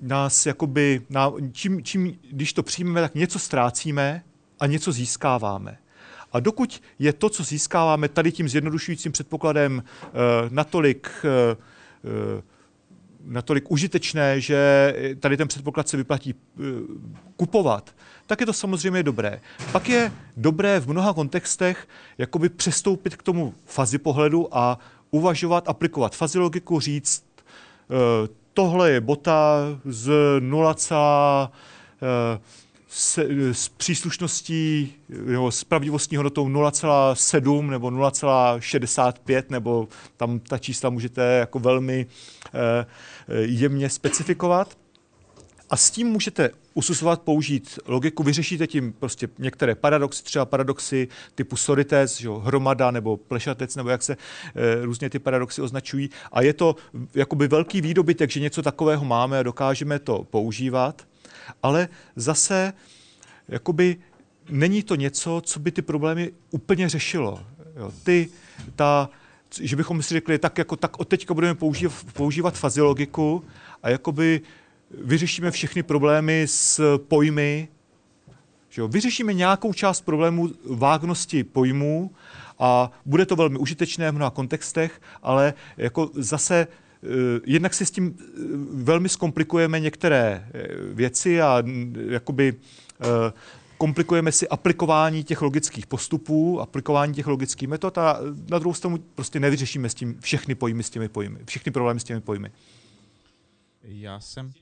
nás jakoby, ná, čím, čím, když to přijmeme, tak něco ztrácíme a něco získáváme. A dokud je to, co získáváme tady tím zjednodušujícím předpokladem e, natolik e, natolik užitečné, že tady ten předpoklad se vyplatí kupovat, tak je to samozřejmě dobré. Pak je dobré v mnoha kontextech jakoby přestoupit k tomu fazi pohledu a uvažovat, aplikovat fazilogiku, říct, eh, tohle je bota z 0, eh, s, s příslušností nebo s pravdivostní hodnotou 0,7 nebo 0,65 nebo tam ta čísla můžete jako velmi eh, jemně specifikovat. A s tím můžete ususovat, použít logiku, vyřešíte tím prostě některé paradoxy, třeba paradoxy typu sorites, že hromada nebo plešatec, nebo jak se e, různě ty paradoxy označují. A je to jakoby velký výdobytek, že něco takového máme a dokážeme to používat. Ale zase jakoby není to něco, co by ty problémy úplně řešilo. Jo, ty, ta, že bychom si řekli, tak jako tak od teďka budeme používat, používat faziologiku a jakoby vyřešíme všechny problémy s pojmy, že jo? vyřešíme nějakou část problémů vágnosti pojmů a bude to velmi užitečné v mnoha kontextech, ale jako zase jednak si s tím eh, velmi zkomplikujeme některé eh, věci a jakoby komplikujeme si aplikování těch logických postupů, aplikování těch logických metod a na druhou stranu prostě nevyřešíme s tím všechny pojmy s těmi pojmy, všechny problémy s těmi pojmy. Já jsem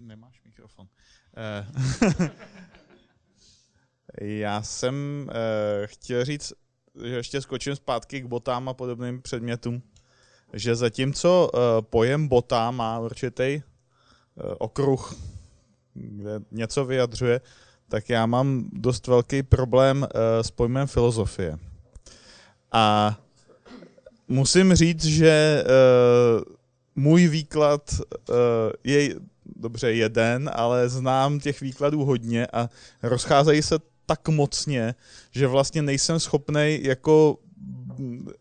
Nemáš mikrofon. Já jsem chtěl říct, že ještě skočím zpátky k botám a podobným předmětům, že zatímco uh, pojem bota má určitý uh, okruh, kde něco vyjadřuje, tak já mám dost velký problém uh, s pojmem filozofie. A musím říct, že můj výklad je dobře jeden, ale znám těch výkladů hodně a rozcházejí se tak mocně, že vlastně nejsem schopný jako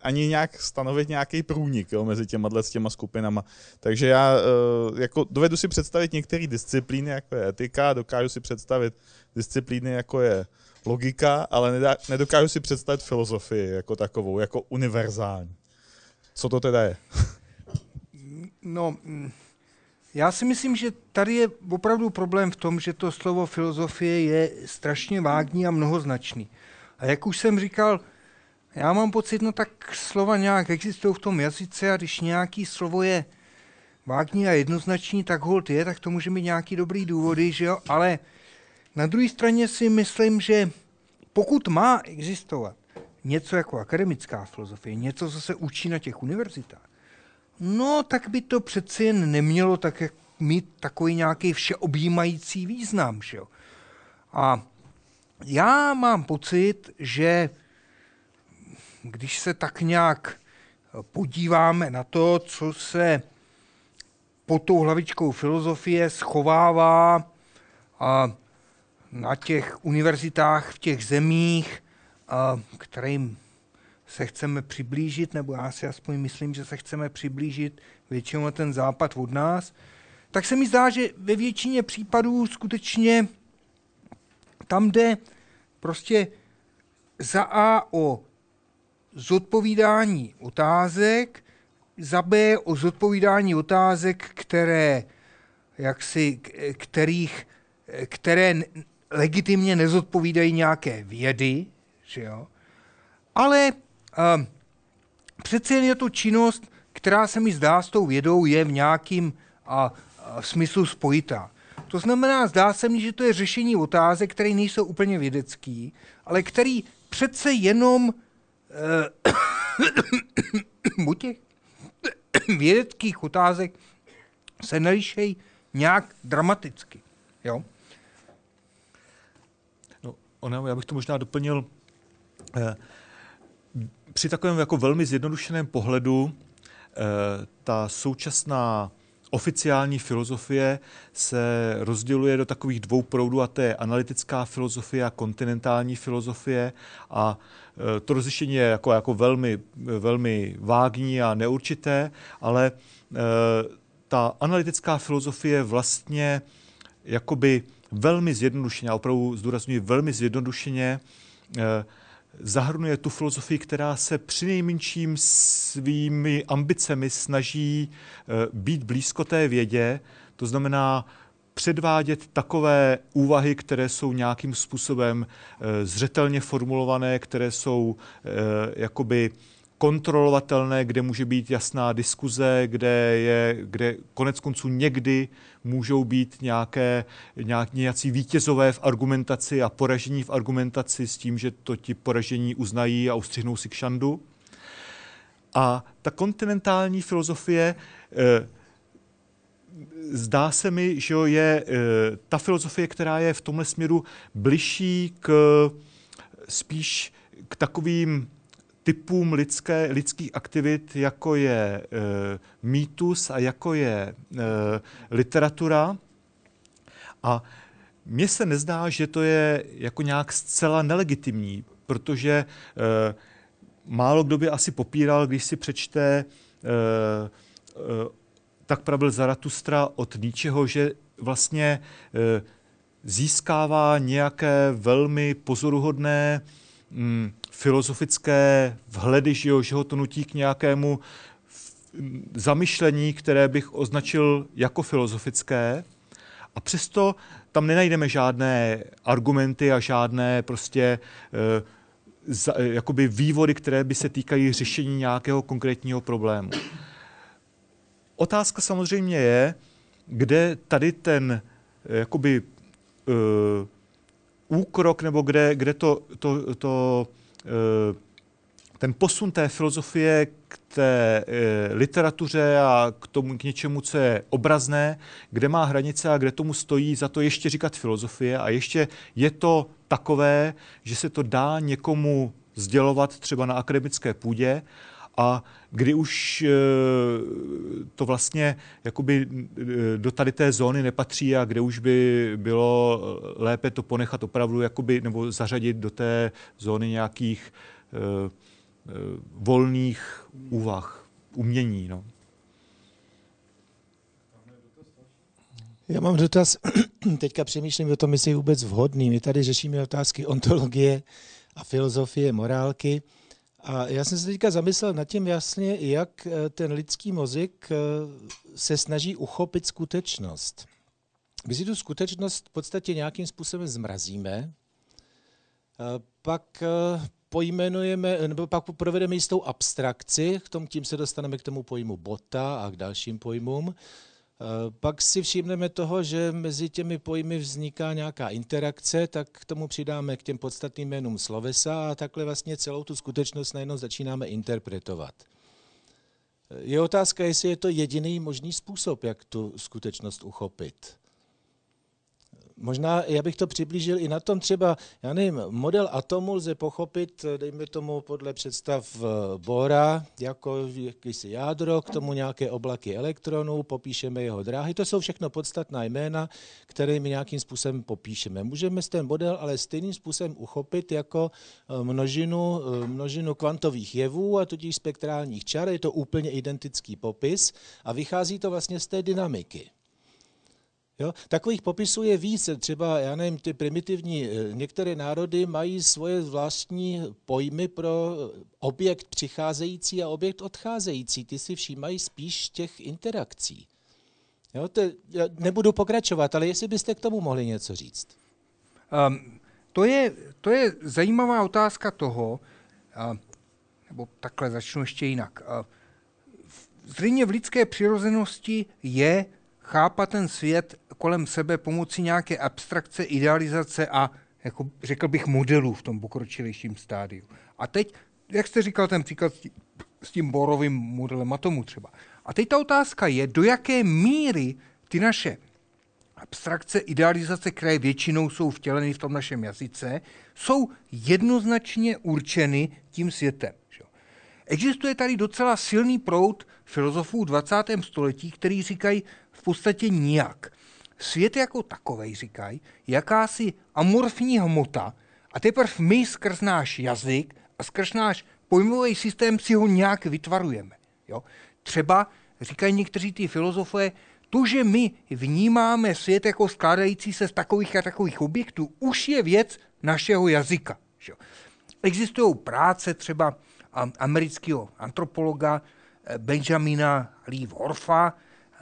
ani nějak stanovit nějaký průnik jo, mezi těma s těma skupinama. Takže já uh, jako dovedu si představit některé disciplíny, jako je etika, dokážu si představit disciplíny, jako je logika, ale nedokážu si představit filozofii jako takovou, jako univerzální. Co to teda je? no, já si myslím, že tady je opravdu problém v tom, že to slovo filozofie je strašně vágní a mnohoznačný. A jak už jsem říkal, já mám pocit, no tak slova nějak existují v tom jazyce a když nějaký slovo je vágní a jednoznačný, tak hold je, tak to může mít nějaký dobrý důvody, že jo? Ale na druhé straně si myslím, že pokud má existovat něco jako akademická filozofie, něco, co se učí na těch univerzitách, no tak by to přeci jen nemělo tak jak mít takový nějaký všeobjímající význam. Že jo? A já mám pocit, že když se tak nějak podíváme na to, co se pod tou hlavičkou filozofie schovává a na těch univerzitách v těch zemích, a kterým se chceme přiblížit, nebo já si aspoň myslím, že se chceme přiblížit většinou na ten západ od nás, tak se mi zdá, že ve většině případů skutečně tam jde prostě za A o zodpovídání otázek, za B o zodpovídání otázek, které, jaksi, kterých, které legitimně nezodpovídají nějaké vědy, že jo? ale uh, přece jen je to činnost, která se mi zdá s tou vědou je v nějakým uh, uh, smyslu spojitá. To znamená, zdá se mi, že to je řešení otázek, které nejsou úplně vědecký, ale který přece jenom uh, u těch vědeckých otázek se nelišejí nějak dramaticky. Jo? No, ona, já bych to možná doplnil. Eh, při takovém jako velmi zjednodušeném pohledu eh, ta současná oficiální filozofie se rozděluje do takových dvou proudů a to je analytická filozofie a kontinentální filozofie a eh, to rozlišení je jako, jako velmi, velmi vágní a neurčité, ale eh, ta analytická filozofie vlastně jakoby velmi zjednodušeně, a opravdu zdůraznuju velmi zjednodušeně, zahrnuje tu filozofii, která se přinejmenším svými ambicemi snaží eh, být blízko té vědě, to znamená předvádět takové úvahy, které jsou nějakým způsobem eh, zřetelně formulované, které jsou eh, jakoby kontrolovatelné, kde může být jasná diskuze, kde, je, kde konec konců někdy můžou být nějaké, nějak, nějací vítězové v argumentaci a poražení v argumentaci s tím, že to ti poražení uznají a ustřihnou si k šandu. A ta kontinentální filozofie eh, zdá se mi, že je eh, ta filozofie, která je v tomhle směru bližší k spíš k takovým typům lidské, lidských aktivit, jako je e, mýtus a jako je e, literatura. A mně se nezdá, že to je jako nějak zcela nelegitimní, protože e, málo kdo by asi popíral, když si přečte e, e, tak pravil Zaratustra od ničeho, že vlastně e, získává nějaké velmi pozoruhodné mm, filozofické vhledy, že, jo, že ho to nutí k nějakému zamyšlení, které bych označil jako filozofické. A přesto tam nenajdeme žádné argumenty a žádné prostě e, za, jakoby vývody, které by se týkají řešení nějakého konkrétního problému. Otázka samozřejmě je, kde tady ten jakoby e, úkrok, nebo kde, kde to, to, to ten posun té filozofie k té e, literatuře a k tomu k něčemu, co je obrazné, kde má hranice a kde tomu stojí za to ještě říkat filozofie. A ještě je to takové, že se to dá někomu sdělovat třeba na akademické půdě a kdy už e, to vlastně jakoby e, do tady té zóny nepatří a kde už by bylo lépe to ponechat opravdu jakoby, nebo zařadit do té zóny nějakých Eh, volných úvah, umění. No. Já mám dotaz, teďka přemýšlím o tom, jestli je vůbec vhodný. My tady řešíme otázky ontologie a filozofie, morálky. A já jsem se teďka zamyslel nad tím jasně, jak eh, ten lidský mozek eh, se snaží uchopit skutečnost. My si tu skutečnost v podstatě nějakým způsobem zmrazíme, pak pojmenujeme, nebo pak provedeme jistou abstrakci, k tomu tím se dostaneme k tomu pojmu bota a k dalším pojmům. Eh, pak si všimneme toho, že mezi těmi pojmy vzniká nějaká interakce, tak k tomu přidáme k těm podstatným jménům slovesa a takhle vlastně celou tu skutečnost najednou začínáme interpretovat. Eh, je otázka, jestli je to jediný možný způsob, jak tu skutečnost uchopit. Možná já bych to přiblížil i na tom třeba, já nevím, model atomu lze pochopit, dejme tomu podle představ eh, Bora, jako jakýsi jádro, k tomu nějaké oblaky elektronů, popíšeme jeho dráhy. To jsou všechno podstatná jména, které my nějakým způsobem popíšeme. Můžeme ten model ale stejným způsobem uchopit jako eh, množinu, eh, množinu kvantových jevů a tudíž spektrálních čar. Je to úplně identický popis a vychází to vlastně z té dynamiky. Jo? Takových popisů je více. Třeba, já nevím, ty primitivní, eh, některé národy mají svoje vlastní pojmy pro objekt přicházející a objekt odcházející. Ty si všímají spíš těch interakcí. Jo? To, já nebudu pokračovat, ale jestli byste k tomu mohli něco říct. Um, to, je, to je zajímavá otázka toho, uh, nebo takhle začnu ještě jinak. Uh, zřejmě v lidské přirozenosti je chápat ten svět kolem sebe pomocí nějaké abstrakce, idealizace a jako řekl bych modelů v tom pokročilejším stádiu. A teď, jak jste říkal ten příklad s tím, borovým modelem atomu třeba. A teď ta otázka je, do jaké míry ty naše abstrakce, idealizace, které většinou jsou vtěleny v tom našem jazyce, jsou jednoznačně určeny tím světem. Existuje tady docela silný proud filozofů 20. století, který říkají v podstatě nijak svět jako takovej, říkají, jakási amorfní hmota a teprve my skrz náš jazyk a skrz náš pojmový systém si ho nějak vytvarujeme. Jo? Třeba, říkají někteří ty filozofové, to, že my vnímáme svět jako skládající se z takových a takových objektů, už je věc našeho jazyka. Že? Existují práce třeba amerického antropologa eh, Benjamina Lee Worfa,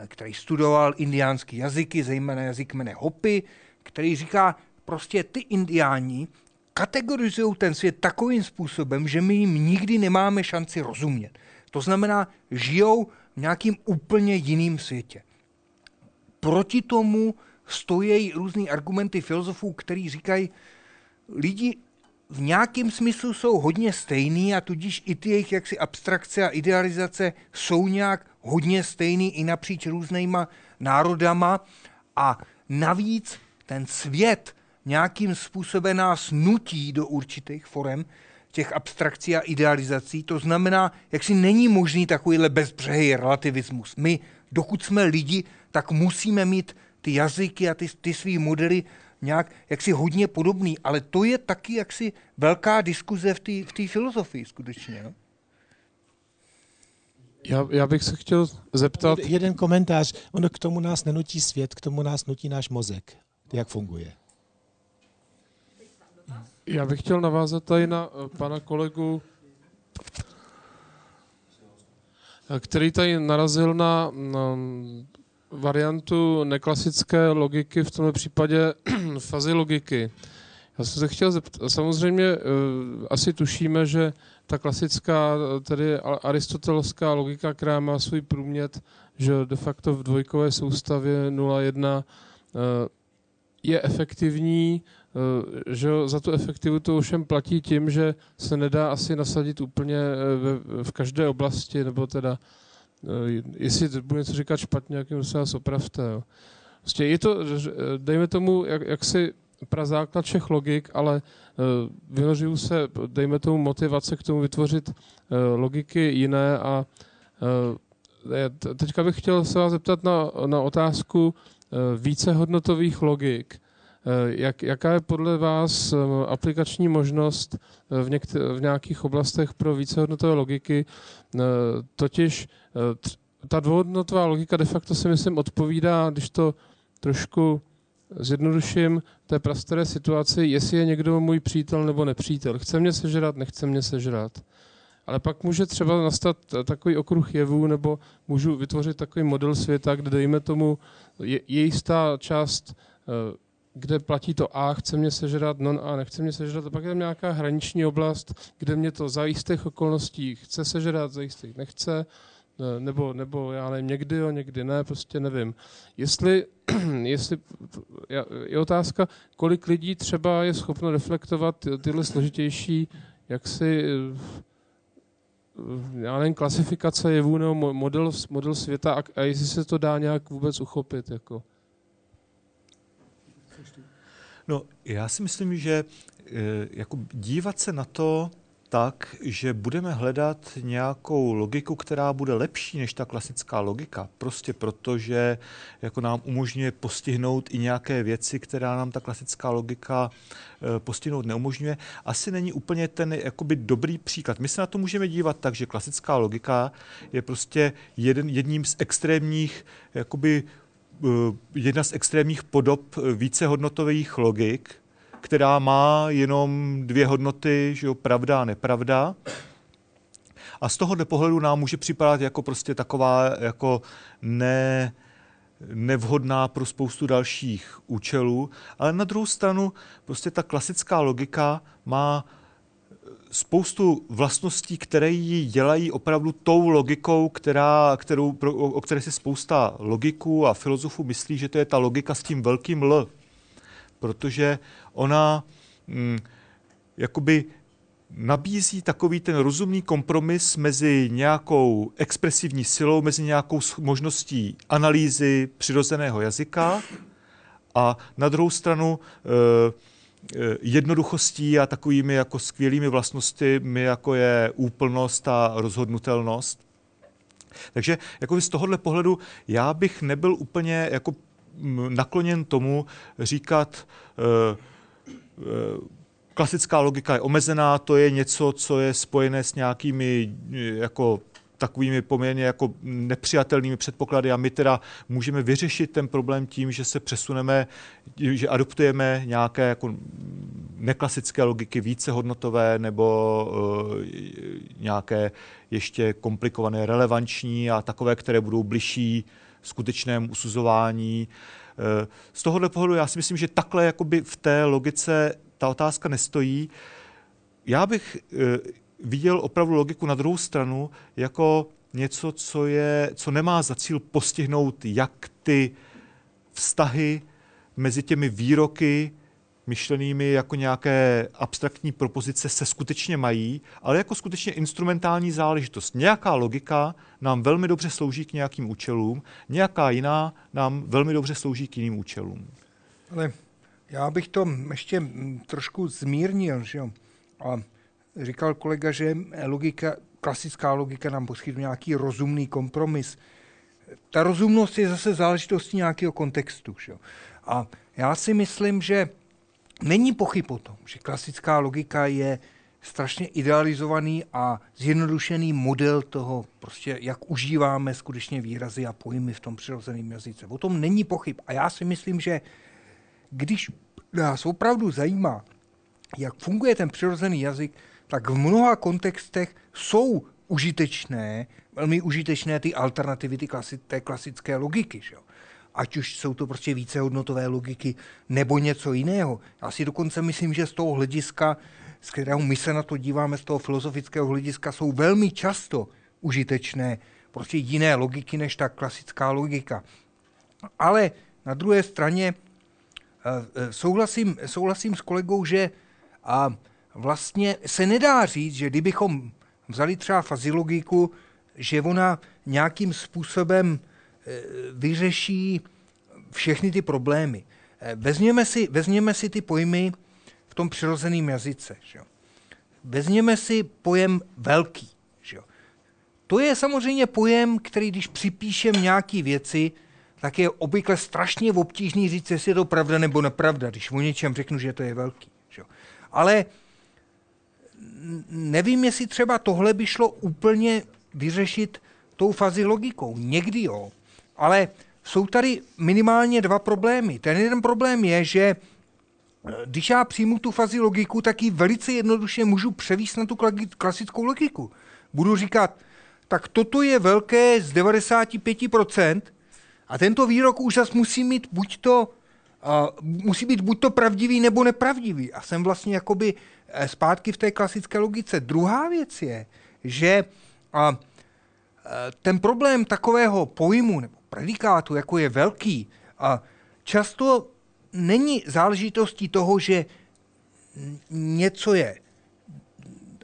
který studoval indiánský jazyky, zejména jazyk mene Hopi, který říká, prostě ty indiáni kategorizují ten svět takovým způsobem, že my jim nikdy nemáme šanci rozumět. To znamená, žijou v nějakým úplně jiným světě. Proti tomu stojí různý argumenty filozofů, který říkají, lidi v nějakém smyslu jsou hodně stejný a tudíž i ty jejich jaksi abstrakce a idealizace jsou nějak hodně stejný i napříč různýma národama a navíc ten svět nějakým způsobem nás nutí do určitých forem těch abstrakcí a idealizací. To znamená, jak si není možný takovýhle bezbřehý relativismus. My, dokud jsme lidi, tak musíme mít ty jazyky a ty, ty svý modely nějak jaksi hodně podobný, ale to je taky jaksi velká diskuze v té v filozofii skutečně. No? Já, já bych se chtěl zeptat... Jeden komentář. Ono k tomu nás nenutí svět, k tomu nás nutí náš mozek. Jak funguje? Já bych chtěl navázat tady na eh, pana kolegu, eh, který tady narazil na, na variantu neklasické logiky, v tomto případě fazy logiky. Já jsem se chtěl zeptat, samozřejmě uh, asi tušíme, že ta klasická, tedy aristotelská logika, která má svůj průmět, že de facto v dvojkové soustavě 0,1 uh, je efektivní, eh, že za tu efektivitu ovšem platí tím, že se nedá asi nasadit úplně v každé oblasti, nebo teda, jestli budu něco říkat špatně, jak se nás opravte. Jo. Prostě je to, dejme tomu, jak, jak si prazáklad všech logik, ale vynořují se, dejme tomu, motivace k tomu vytvořit logiky jiné a teďka bych chtěl se vás zeptat na, na otázku vícehodnotových logik. Jak, jaká je podle vás aplikační možnost v, někter- v nějakých oblastech pro vícehodnotové logiky? Totiž ta dvouhodnotová logika de facto si myslím odpovídá, když to trošku zjednoduším, té prastaré situaci, jestli je někdo můj přítel nebo nepřítel. Chce mě sežrat, nechce mě sežrat. Ale pak může třeba nastat takový okruh jevů, nebo můžu vytvořit takový model světa, kde dejme tomu, je, je jistá část, eh, kde platí to A, chce mě sežrat, non A, nechce mě sežrat, a pak je tam nějaká hraniční oblast, kde mě to za jistých okolností chce sežrat, za jistých nechce, eh, nebo, nebo já nevím, někdy jo, někdy ne, prostě nevím. Jestli, jestli je otázka, kolik lidí třeba je schopno reflektovat tyhle složitější jaksi já nevím, klasifikace jevů nebo model, model světa a, a jestli se to dá nějak vůbec uchopit. Jako. No, já si myslím, že eh, jako dívat se na to tak, že budeme hledat nějakou logiku, která bude lepší než ta klasická logika. Prostě proto, že jako nám umožňuje postihnout i nějaké věci, která nám ta klasická logika eh, postihnout neumožňuje, asi není úplně ten jakoby dobrý příklad. My se na to můžeme dívat tak, že klasická logika je prostě jeden, jedním z extrémních jakoby jedna z extrémních podob vícehodnotových logik, která má jenom dvě hodnoty, že jo, pravda a nepravda. A z tohohle pohledu nám může připadat jako prostě taková jako ne, nevhodná pro spoustu dalších účelů, ale na druhou stranu prostě ta klasická logika má spoustu vlastností, které ji dělají opravdu tou logikou, která, kterou, o které si spousta logiků a filozofů myslí, že to je ta logika s tím velkým L. Protože ona mm, jakoby nabízí takový ten rozumný kompromis mezi nějakou expresivní silou, mezi nějakou možností analýzy přirozeného jazyka a na druhou stranu e, jednoduchostí a takovými jako skvělými vlastnostmi, jako je úplnost a rozhodnutelnost. Takže jako z tohohle pohledu já bych nebyl úplně jako nakloněn tomu říkat, e, Eh, klasická logika je omezená, to je něco, co je spojené s nějakými eh, jako takovými poměrně jako nepřijatelnými předpoklady a my teda můžeme vyřešit ten problém tím, že se přesuneme, že adoptujeme nějaké jako neklasické logiky, více hodnotové nebo uh, nějaké ještě komplikované, relevanční a takové, které budou bližší skutečnému usuzování. Uh, z tohohle pohledu já si myslím, že takhle jakoby v té logice ta otázka nestojí. Já bych eh, viděl opravdu logiku na druhou stranu jako něco, co, je, co nemá za cíl postihnout jak ty vztahy mezi těmi výroky myšlenými jako nějaké abstraktní propozice se skutečně mají, ale jako skutečně instrumentální záležitost. Nějaká logika nám velmi dobře slouží k nějakým účelům, nějaká jiná nám velmi dobře slouží k jiným účelům. Ale já bych to ještě trošku zmírnil, že jo? A říkal kolega, že logika, klasická logika nám poskytuje nějaký rozumný kompromis. Ta rozumnost je zase záležitostí nějakého kontextu. Že? A já si myslím, že Není pochyb o tom, že klasická logika je strašně idealizovaný a zjednodušený model toho, prostě jak užíváme skutečně výrazy a pojmy v tom přirozeném jazyce. O tom není pochyb. A já si myslím, že když nás opravdu zajímá, jak funguje ten přirozený jazyk, tak v mnoha kontextech jsou užitečné, velmi užitečné ty alternativy ty klasi- té klasické logiky. Že? ať už jsou to prostě vícehodnotové logiky nebo něco jiného. Já si dokonce myslím, že z toho hlediska, z kterého my se na to díváme, z toho filozofického hlediska, jsou velmi často užitečné prostě jiné logiky než ta klasická logika. Ale na druhé straně eh, souhlasím, souhlasím s kolegou, že a vlastně se nedá říct, že kdybychom vzali třeba fazilogiku, že ona nějakým způsobem eh, vyřeší všechny ty problémy. Vezměme si, vezměme si ty pojmy v tom přirozeném jazyce. Že? Vezměme si pojem velký. Že? To je samozřejmě pojem, který když připíšem nějaký věci, tak je obvykle strašně obtížný říct, jestli je to pravda nebo nepravda, když o něčem řeknu, že to je velký. Že? Ale nevím, jestli třeba tohle by šlo úplně vyřešit tou fazi logikou. Někdy jo. Ale jsou tady minimálně dva problémy. Ten jeden problém je, že eh, když já přijmu tu fazi logiku, tak ji velice jednoduše můžu převíst na tu klasickou logiku. Budu říkat, tak toto je velké z 95%, a tento výrok už zase musí mít buď to, uh, musí být buď to pravdivý nebo nepravdivý. A jsem vlastně jakoby eh, zpátky v té klasické logice. Druhá věc je, že uh, ten problém takového pojmu nebo predikátu, jako je velký, a často není záležitostí toho, že něco je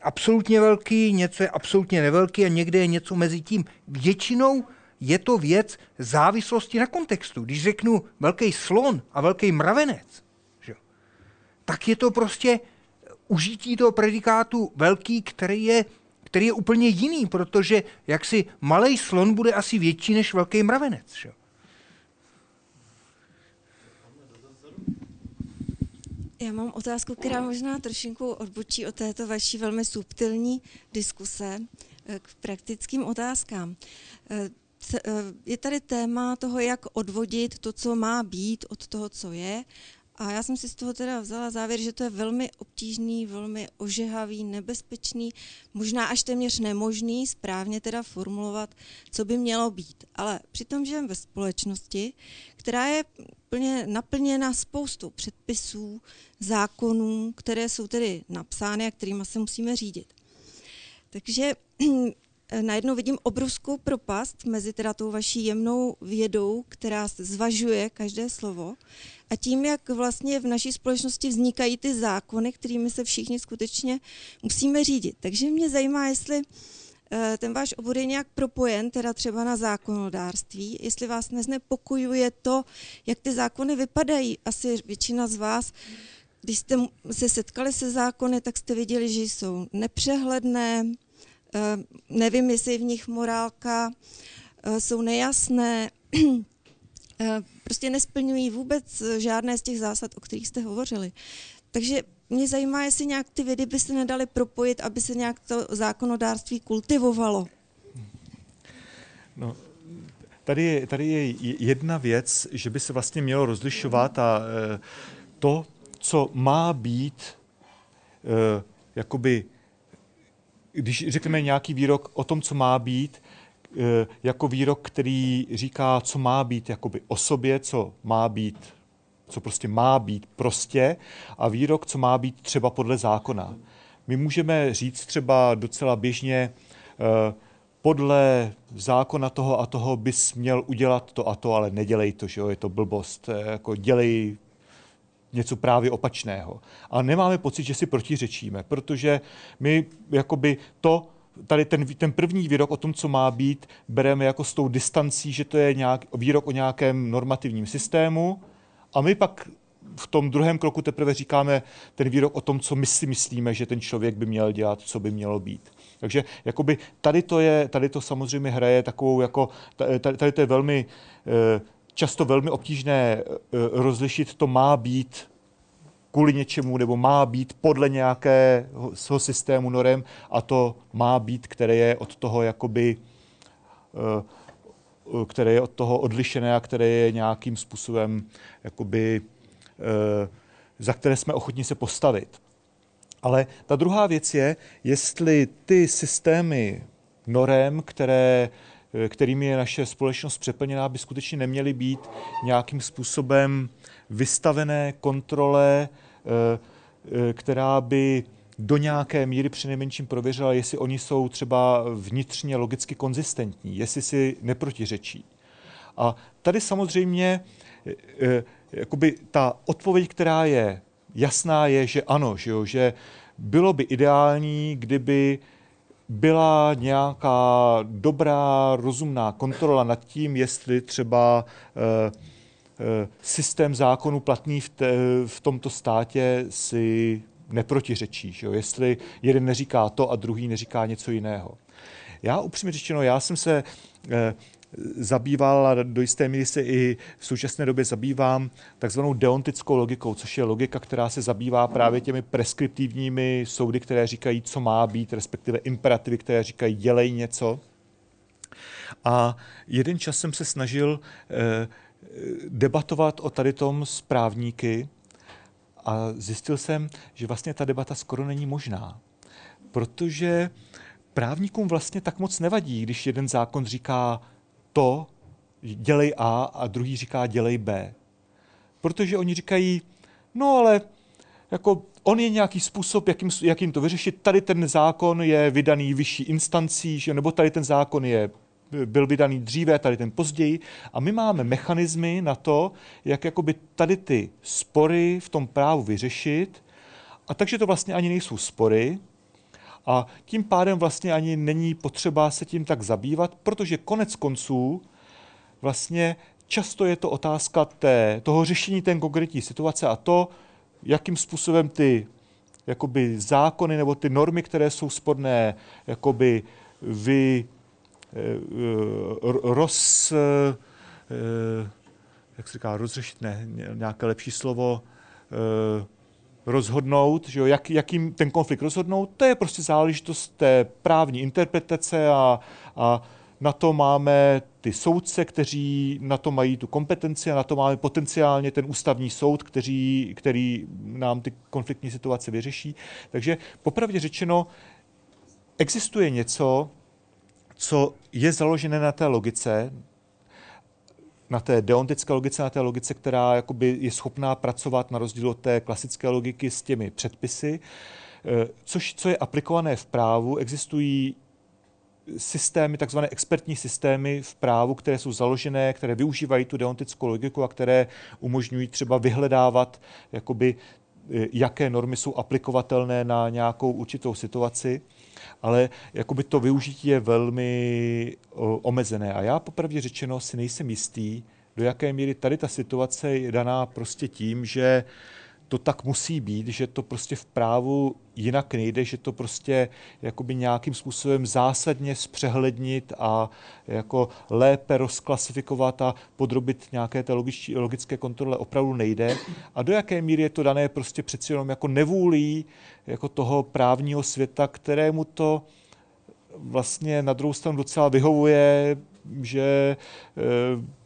absolutně velký, něco je absolutně nevelký a někde je něco mezi tím. Většinou je to věc závislosti na kontextu. Když řeknu velký slon a velký mravenec, že? tak je to prostě užití toho predikátu velký, který je, který je úplně jiný, protože jaksi malý slon bude asi větší než velký mravenec. Že? Já mám otázku, která možná trošinku odbočí od této vaší velmi subtilní diskuse eh, k praktickým otázkám. Eh, je tady téma toho, jak odvodit to, co má být od toho, co je. A já jsem si z toho teda vzala závěr, že to je velmi obtížný, velmi ožehavý, nebezpečný, možná až téměř nemožný správně teda formulovat, co by mělo být. Ale přitom žijeme ve společnosti, která je plně naplněna spoustou předpisů, zákonů, které jsou tedy napsány a kterými se musíme řídit. Takže najednou vidím obrovskou propast mezi teda tou vaší jemnou vědou, která zvažuje každé slovo, a tím, jak vlastně v naší společnosti vznikají ty zákony, kterými se všichni skutečně musíme řídit. Takže mě zajímá, jestli eh, ten váš obor je nějak propojen, teda třeba na zákonodárství, jestli vás neznepokojuje to, jak ty zákony vypadají. Asi většina z vás, když jste se setkali se zákony, tak jste viděli, že jsou nepřehledné, Eh, nevím, jestli v nich morálka eh, jsou nejasné, eh, prostě nesplňují vůbec žádné z těch zásad, o kterých jste hovořili. Takže mě zajímá, jestli nějak ty vědy by se nedaly propojit, aby se nějak to zákonodárství kultivovalo. No, tady, tady je jedna věc, že by se vlastně mělo rozlišovat a to, co má být jakoby když řekneme nějaký výrok o tom, co má být, eh, jako výrok, který říká, co má být jakoby o sobě, co má být, co prostě má být prostě a výrok, co má být třeba podle zákona. My můžeme říct třeba docela běžně, eh, podle zákona toho a toho bys měl udělat to a to, ale nedělej to, že jo, je to blbost. Eh, jako dělej něco právě opačného. A nemáme pocit, že si protiřečíme, protože my jakoby to, tady ten, ten první výrok o tom, co má být, bereme jako s tou distancí, že to je nějak, výrok o nějakém normativním systému a my pak v tom druhém kroku teprve říkáme ten výrok o tom, co my si myslíme, že ten člověk by měl dělat, co by mělo být. Takže jakoby tady to je, tady to samozřejmě hraje takovou jako, tady, tady to je velmi eh, často velmi obtížné eh, rozlišit, to má být kvůli něčemu, nebo má být podle nějakého systému norem a to má být, které je od toho jakoby eh, které je od toho odlišené a které je nějakým způsobem jakoby, eh, za které jsme ochotni se postavit. Ale ta druhá věc je, jestli ty systémy norem, které Eh, kterými je naše společnost přeplněná, by skutečně neměly být nějakým způsobem vystavené kontrole, eh, eh, která by do nějaké míry přinejmenším prověřila, jestli oni jsou třeba vnitřně logicky konzistentní, jestli si neprotiřečí. A tady samozřejmě jakoby ta odpověď, která je jasná, je, že ano, že, jo, že bylo by ideální, kdyby byla nějaká dobrá, rozumná kontrola nad tím, jestli třeba e, e, systém zákonu platný v, te, v tomto státě si neprotiřečí. Že jo? Jestli jeden neříká to a druhý neříká něco jiného. Já upřímně řečeno, já jsem se eh, zabýval a do jisté míry se i v současné době zabývám takzvanou deontickou logikou, což je logika, která se zabývá právě těmi preskriptivními soudy, které říkají, co má být, respektive imperativy, které říkají, dělej něco. A jeden čas jsem se snažil eh, debatovat o tady tom s právníky a zjistil jsem, že vlastně ta debata skoro není možná, protože právníkům vlastně tak moc nevadí, když jeden zákon říká to, dělej A a druhý říká dělej B. Protože oni říkají, no ale jako on je nějaký způsob, jakým, jakým to vyřešit. Tady ten zákon je vydaný vyšší instancí, že, nebo tady ten zákon je byl vydaný dříve, tady ten později. A my máme mechanismy na to, jak jakoby tady ty spory v tom právu vyřešit. A takže to vlastně ani nejsou spory, a tím pádem vlastně ani není potřeba se tím tak zabývat, protože konec konců vlastně často je to otázka té, toho řešení té konkrétní situace a to, jakým způsobem ty jakoby zákony nebo ty normy, které jsou sporné, jakoby vy eh, roz, eh, jak se říká, rozřešit, ne, nějaké lepší slovo, eh, rozhodnout, že jo, jak, jakým ten konflikt rozhodnout, to je prostě záležitost té právní interpretace a, a na to máme ty soudce, kteří na to mají tu kompetenci a na to máme potenciálně ten ústavní soud, který, který nám ty konfliktní situace vyřeší. Takže popravdě řečeno, existuje něco, co je založené na té logice, na té deontické logice, na té logice, která jakoby je schopná pracovat na rozdíl od té klasické logiky s těmi předpisy, eh, což, co je aplikované v právu, existují systémy, takzvané expertní systémy v právu, které jsou založené, které využívají tu deontickou logiku a které umožňují třeba vyhledávat, jakoby, eh, jaké normy jsou aplikovatelné na nějakou určitou situaci ale jakoby to využití je velmi omezené. A já popravdě řečeno si nejsem jistý, do jaké míry tady ta situace je daná prostě tím, že to tak musí být, že to prostě v právu jinak nejde, že to prostě jakoby nějakým způsobem zásadně zpřehlednit a jako lépe rozklasifikovat a podrobit nějaké té logické kontrole opravdu nejde. A do jaké míry je to dané prostě přeci jenom jako nevůlí jako toho právního světa, kterému to vlastně na druhou stranu docela vyhovuje, že e,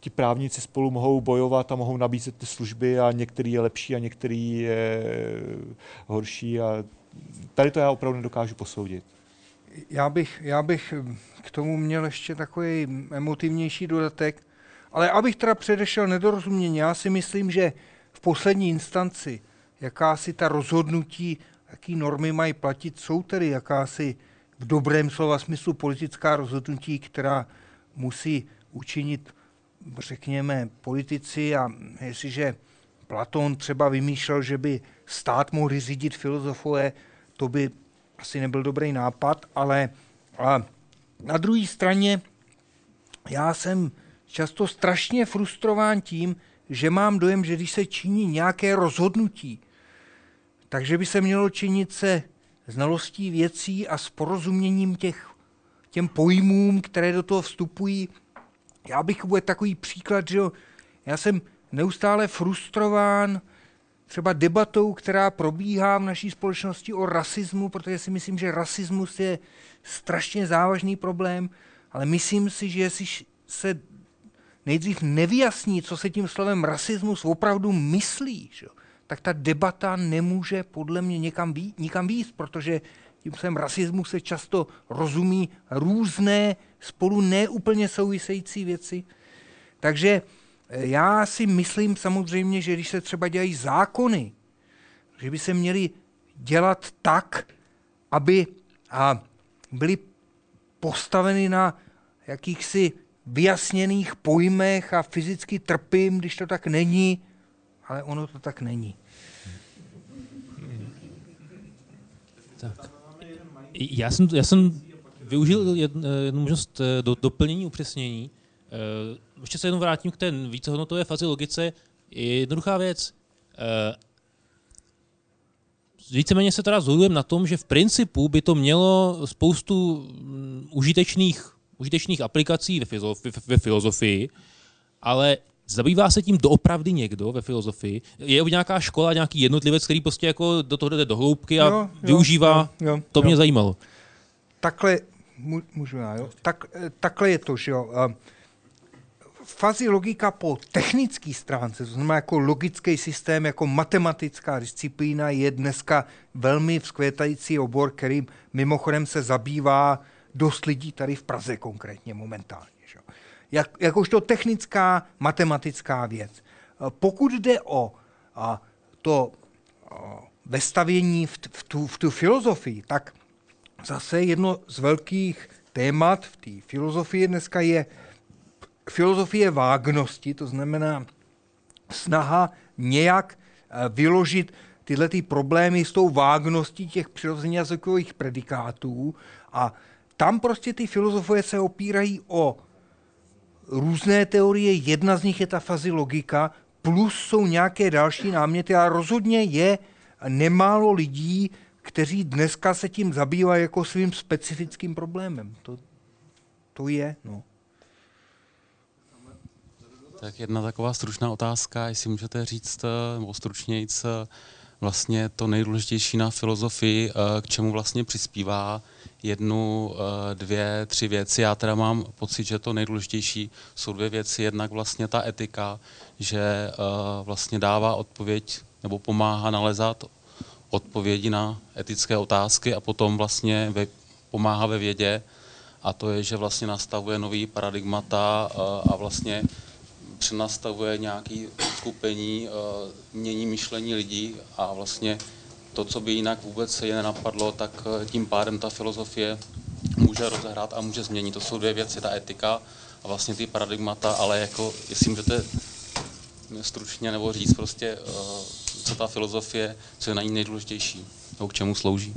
ti právníci spolu mohou bojovat a mohou nabízet ty služby a některý je lepší a některý je horší a tady to já opravdu nedokážu posoudit. Já bych, já bych k tomu měl ještě takový emotivnější dodatek, ale abych teda předešel nedorozumění, já si myslím, že v poslední instanci jakási ta rozhodnutí, jaký normy mají platit, jsou tedy jakási v dobrém slova smyslu politická rozhodnutí, která musí učinit řekněme, politici a jestliže Platón třeba vymýšlel, že by stát mohli řídit filozofové, to by asi nebyl dobrý nápad, ale a na druhé straně já jsem často strašně frustrován tím, že mám dojem, že když se činí nějaké rozhodnutí, takže by se mělo činit se znalostí věcí a s porozuměním těch, těm pojmům, které do toho vstupují, já bych uvedl takový příklad, že jo, já jsem neustále frustrován třeba debatou, která probíhá v naší společnosti o rasismu, protože si myslím, že rasismus je strašně závažný problém, ale myslím si, že jestli se nejdřív nevyjasní, co se tím slovem rasismus opravdu myslí, že? tak ta debata nemůže podle mě někam, být, nikam výjist, protože tím slovem rasismu se často rozumí různé spolu neúplně související věci. Takže eh, já si myslím samozřejmě, že když se třeba dělají zákony, že by se měly dělat tak, aby a byly postaveny na jakýchsi vyjasněných pojmech a fyzicky trpím, když to tak není, ale ono to tak není. Tak. Já jsem, já jsem využil jednu, možnost eh, do, doplnění, upřesnění. Eh, ještě se jenom vrátím k té vícehodnotové fazi logice. Je jednoduchá věc. Eh, víceméně se teda zhodujeme na tom, že v principu by to mělo spoustu mm, užitečných, užitečných aplikací ve, ve filozofii, ale zabývá se tím doopravdy někdo ve filozofii? Je nějaká škola, nějaký jednotlivec, který prostě jako do toho jde do hloubky a jo, jo, využívá? Jo, jo, to mě jo. zajímalo. Takhle, můžu já, jo? Tak, eh, takhle je to, že jo. Uh, fázi logika po technické stránce, to znamená jako logický systém, jako matematická disciplína, je dneska velmi vzkvětající obor, kterým mimochodem se zabývá dost lidí tady v Praze konkrétně momentálně. Jak, jakožto technická matematická věc. Pokud jde o a, to a, vestavění v, v, tu, v tu filozofii, tak zase jedno z velkých témat v té filozofii dneska je filozofie vágnosti, to znamená snaha nějak eh, vyložit tyhle ty problémy s tou vágností těch přirozeně jazykových predikátů a tam prostě ty filozofie se opírají o různé teorie, jedna z nich je ta fazi logika, plus jsou nějaké další náměty a rozhodně je nemálo lidí, kteří dneska se tím zabývají jako svým specifickým problémem. To, to je, no. Tak jedna taková stručná otázka, jestli můžete říct, eh, nebo stručnějc, eh, vlastně to nejdůležitější na filozofii, eh, k čemu vlastně přispívá jednu, dvě, tři věci. Já teda mám pocit, že to nejdůležitější jsou dvě věci. Jednak vlastně ta etika, že vlastně dává odpověď nebo pomáhá nalezat odpovědi na etické otázky a potom vlastně pomáhá ve vědě a to je, že vlastně nastavuje nový paradigmata a vlastně přenastavuje nějaké skupení, eh, mění myšlení lidí a vlastně to, co by jinak vůbec se je nenapadlo, tak eh, tím pádem ta filozofie může rozehrát a může změnit. To jsou dvě věci, ta etika a vlastně ty paradigmata, ale jako, jestli můžete stručně nebo říct prostě, eh, co ta filozofie, co je na ní nejdůležitější, nebo k čemu slouží.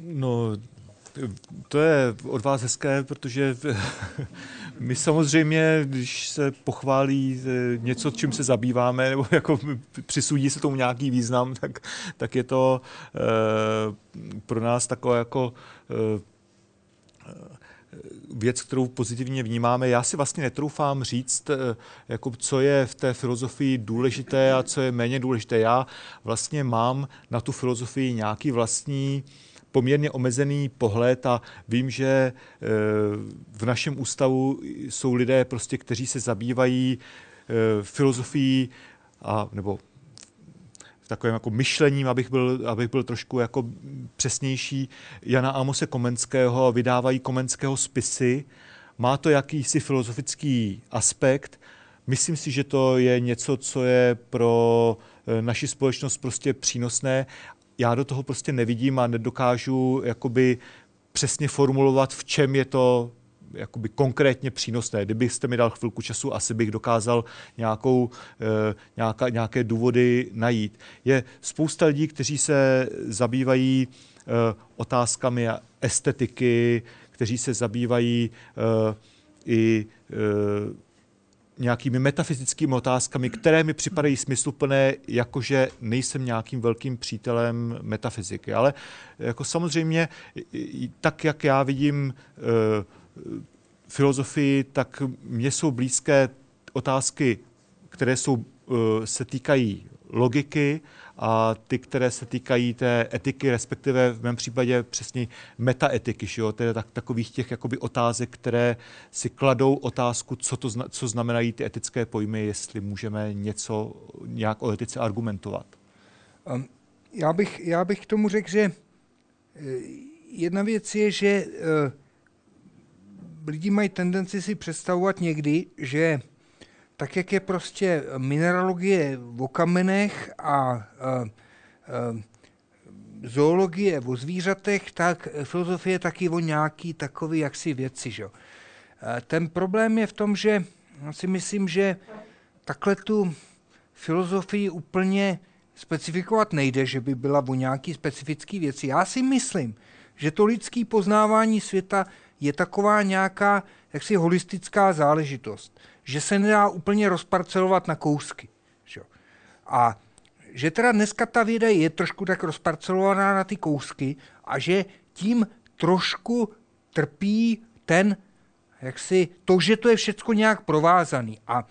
No, to je od vás hezké, protože my samozřejmě, když se pochválí eh, něco, čím se zabýváme, nebo jako přisudí se tomu nějaký význam, tak, tak je to e, pro nás takové jako e, věc, kterou pozitivně vnímáme. Já si vlastně netroufám říct, jako co je v té filozofii důležité a co je méně důležité. Já vlastně mám na tu filozofii nějaký vlastní poměrně omezený pohled a vím, že eh, v našem ústavu jsou lidé, prostě, kteří se zabývají eh, filozofií a, nebo takovým jako myšlením, abych byl, abych byl trošku jako přesnější, Jana Amose Komenského, vydávají Komenského spisy. Má to jakýsi filozofický aspekt. Myslím si, že to je něco, co je pro eh, naši společnost prostě přínosné já do toho prostě nevidím a nedokážu jakoby přesně formulovat, v čem je to jakoby konkrétně přínosné. Kdybyste mi dal chvilku času, asi bych dokázal nějakou, e, nějaká, nějaké důvody najít. Je spousta lidí, kteří se zabývají e, otázkami estetiky, kteří se zabývají e, i nějakými metafyzickými otázkami, které mi připadají smysluplné, jakože nejsem nějakým velkým přítelem metafyziky. Ale jako samozřejmě, tak jak já vidím uh, filozofii, tak mně jsou blízké otázky, které jsou, uh, se týkají logiky a ty, které se týkají té etiky, respektive v mém případě přesně metaetiky, že jo? tedy tak, takových těch jakoby otázek, které si kladou otázku, co, to zna, co znamenají ty etické pojmy, jestli můžeme něco nějak o etice argumentovat. Um, já bych, já bych k tomu řekl, že eh, jedna věc je, že uh, lidi mají tendenci si představovat někdy, že tak jak je prostě mineralogie o kamenech a, a, a zoologie o zvířatech, tak filozofie taky o nějaký takový jaksi věci. Že? Eh, ten problém je v tom, že si myslím, že takhle tu filozofii úplně specifikovat nejde, že by byla o nějaký specifický věci. Já si myslím, že to lidský poznávání světa je taková nějaká jaksi holistická záležitost, že se nedá úplně rozparcelovat na kousky. Že? A že teda dneska ta věda je trošku tak rozparcelovaná na ty kousky a že tím trošku trpí ten, jak si, to, že to je všechno nějak provázaný. A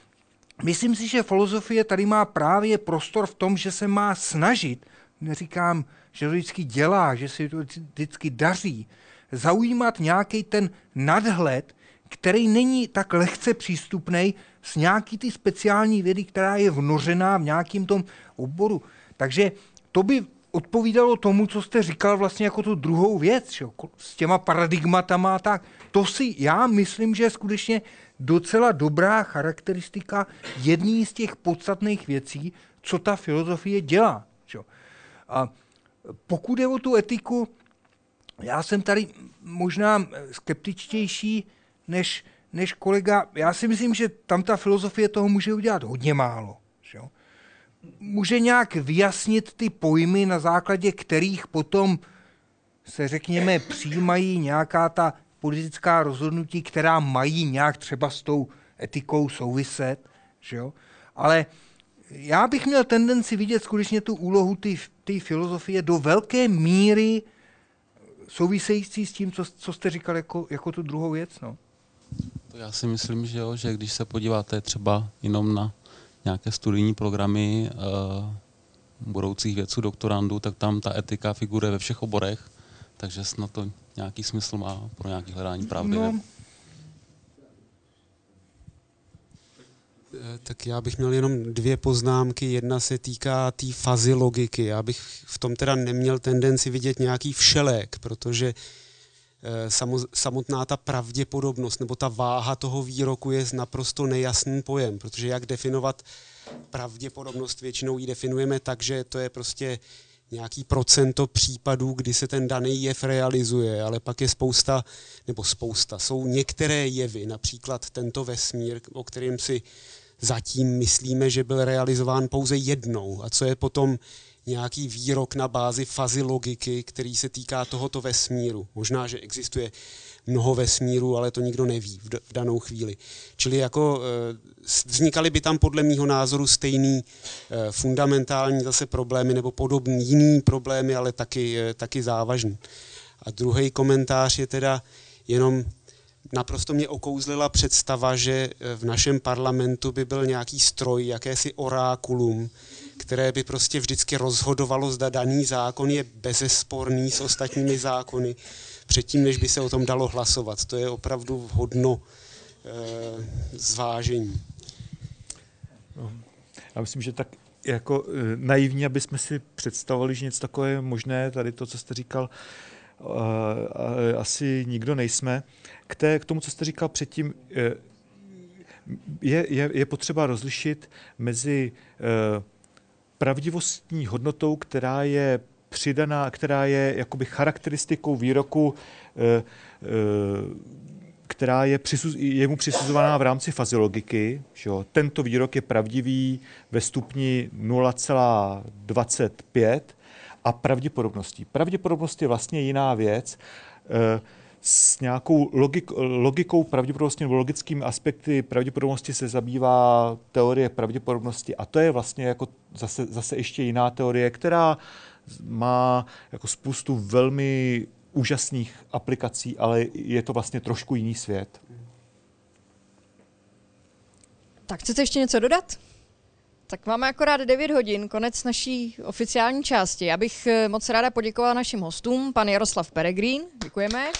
myslím si, že filozofie tady má právě prostor v tom, že se má snažit, neříkám, že to vždycky dělá, že se to vždycky daří, zaujímat nějaký ten nadhled, který není tak lehce přístupný s nějaký ty speciální vědy, která je vnořená v nějakým tom oboru. Takže to by odpovídalo tomu, co jste říkal vlastně jako tu druhou věc, že? s těma paradigmatama a tak. To si já myslím, že je skutečně docela dobrá charakteristika jedný z těch podstatných věcí, co ta filozofie dělá. Že? A pokud je o tu etiku, já jsem tady možná skeptičtější než, než kolega. Já si myslím, že tam ta filozofie toho může udělat hodně málo. Že? Může nějak vyjasnit ty pojmy, na základě kterých potom se, řekněme, přijímají nějaká ta politická rozhodnutí, která mají nějak třeba s tou etikou souviset. Že jo? Ale já bych měl tendenci vidět skutečně tu úlohu té filozofie do velké míry související s tím, co, co jste říkal jako, jako tu druhou věc. No. To já si myslím, že jo, že když se podíváte třeba jenom na nějaké studijní programy uh, budoucích vědců, doktorandů, tak tam ta etika figuruje ve všech oborech, takže snad to nějaký smysl má pro nějaké hledání pravdy. No. Eh, tak já bych měl jenom dvě poznámky. Jedna se týká té tý fazy logiky. Já bych v tom teda neměl tendenci vidět nějaký všelek, protože eh, samotná ta pravděpodobnost nebo ta váha toho výroku je naprosto nejasný pojem, protože jak definovat pravděpodobnost, většinou ji definujeme tak, že to je prostě nějaký procento případů, kdy se ten daný jev realizuje, ale pak je spousta, nebo spousta, jsou některé jevy, například tento vesmír, o kterém si zatím myslíme, že byl realizován pouze jednou a co je potom nějaký výrok na bázi fazy logiky, který se týká tohoto vesmíru. Možná, že existuje mnoho vesmírů, ale to nikdo neví v, danou chvíli. Čili jako e, vznikaly by tam podle mýho názoru stejný e, fundamentální zase problémy nebo podobný jiný problémy, ale taky, e, taky závažný. A druhý komentář je teda jenom naprosto mě okouzlila představa, že v našem parlamentu by byl nějaký stroj, jakési orákulum, které by prostě vždycky rozhodovalo, zda daný zákon je bezesporný s ostatními zákony, předtím, než by se o tom dalo hlasovat. To je opravdu hodno e, zvážení. No, já myslím, že tak jako e, naivně, aby jsme si představovali, že něco takové je možné, tady to, co jste říkal, e, asi nikdo nejsme. K, té, k tomu, co jste říkal předtím, e, je, je, je potřeba rozlišit mezi e, pravdivostní hodnotou, která je přidaná, která je jakoby charakteristikou výroku, eh, eh, která je, přisuz, je mu přisuzovaná v rámci faziologiky. Že jo? Tento výrok je pravdivý ve stupni 0,25 a pravděpodobností. Pravděpodobnost je vlastně jiná věc. S nějakou logik, logikou pravděpodobnosti nebo logickými aspekty pravděpodobnosti se zabývá teorie pravděpodobnosti a to je vlastně jako zase, zase ještě jiná teorie, která má jako spoustu velmi úžasných aplikací, ale je to vlastně trošku jiný svět. Tak chcete ještě něco dodat? Tak máme akorát 9 hodin, konec naší oficiální části. Já bych eh, moc ráda poděkovala našim hostům, pan Jaroslav Peregrín, děkujeme.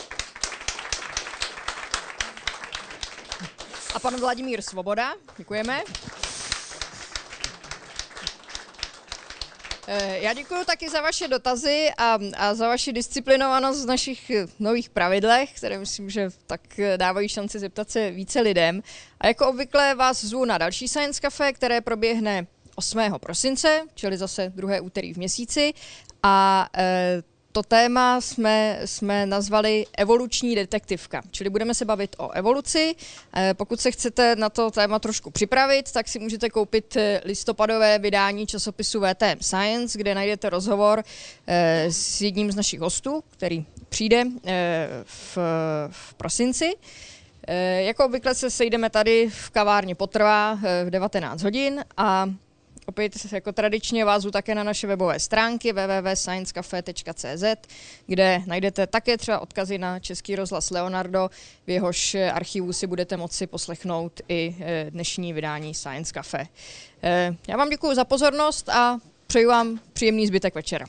A pan Vladimír Svoboda, děkujeme. Já děkuji taky za vaše dotazy a, a za vaši disciplinovanost v našich eh, nových pravidlech, které myslím, že tak eh, dávají šanci zeptat se více lidem. A jako obvykle vás zvu na další Science Cafe, které proběhne 8. prosince, čili zase druhé úterý v měsíci. A e, to téma jsme, jsme nazvali evoluční detektivka, čili budeme se bavit o evoluci. Eh, pokud se chcete na to téma trošku připravit, tak si můžete koupit eh, listopadové vydání časopisu VTM Science, kde najdete rozhovor eh, s jedním z našich hostů, který přijde v, v prosinci. Jako obvykle se sejdeme tady v kavárně Potrvá v 19 hodin a Opět jako tradičně vás také na naše webové stránky www.sciencecafe.cz, kde najdete také třeba odkazy na Český rozhlas Leonardo, v jehož archivu si budete moci poslechnout i eh, dnešní vydání Science Cafe. Eh, já vám děkuji za pozornost a přeju vám příjemný zbytek večera.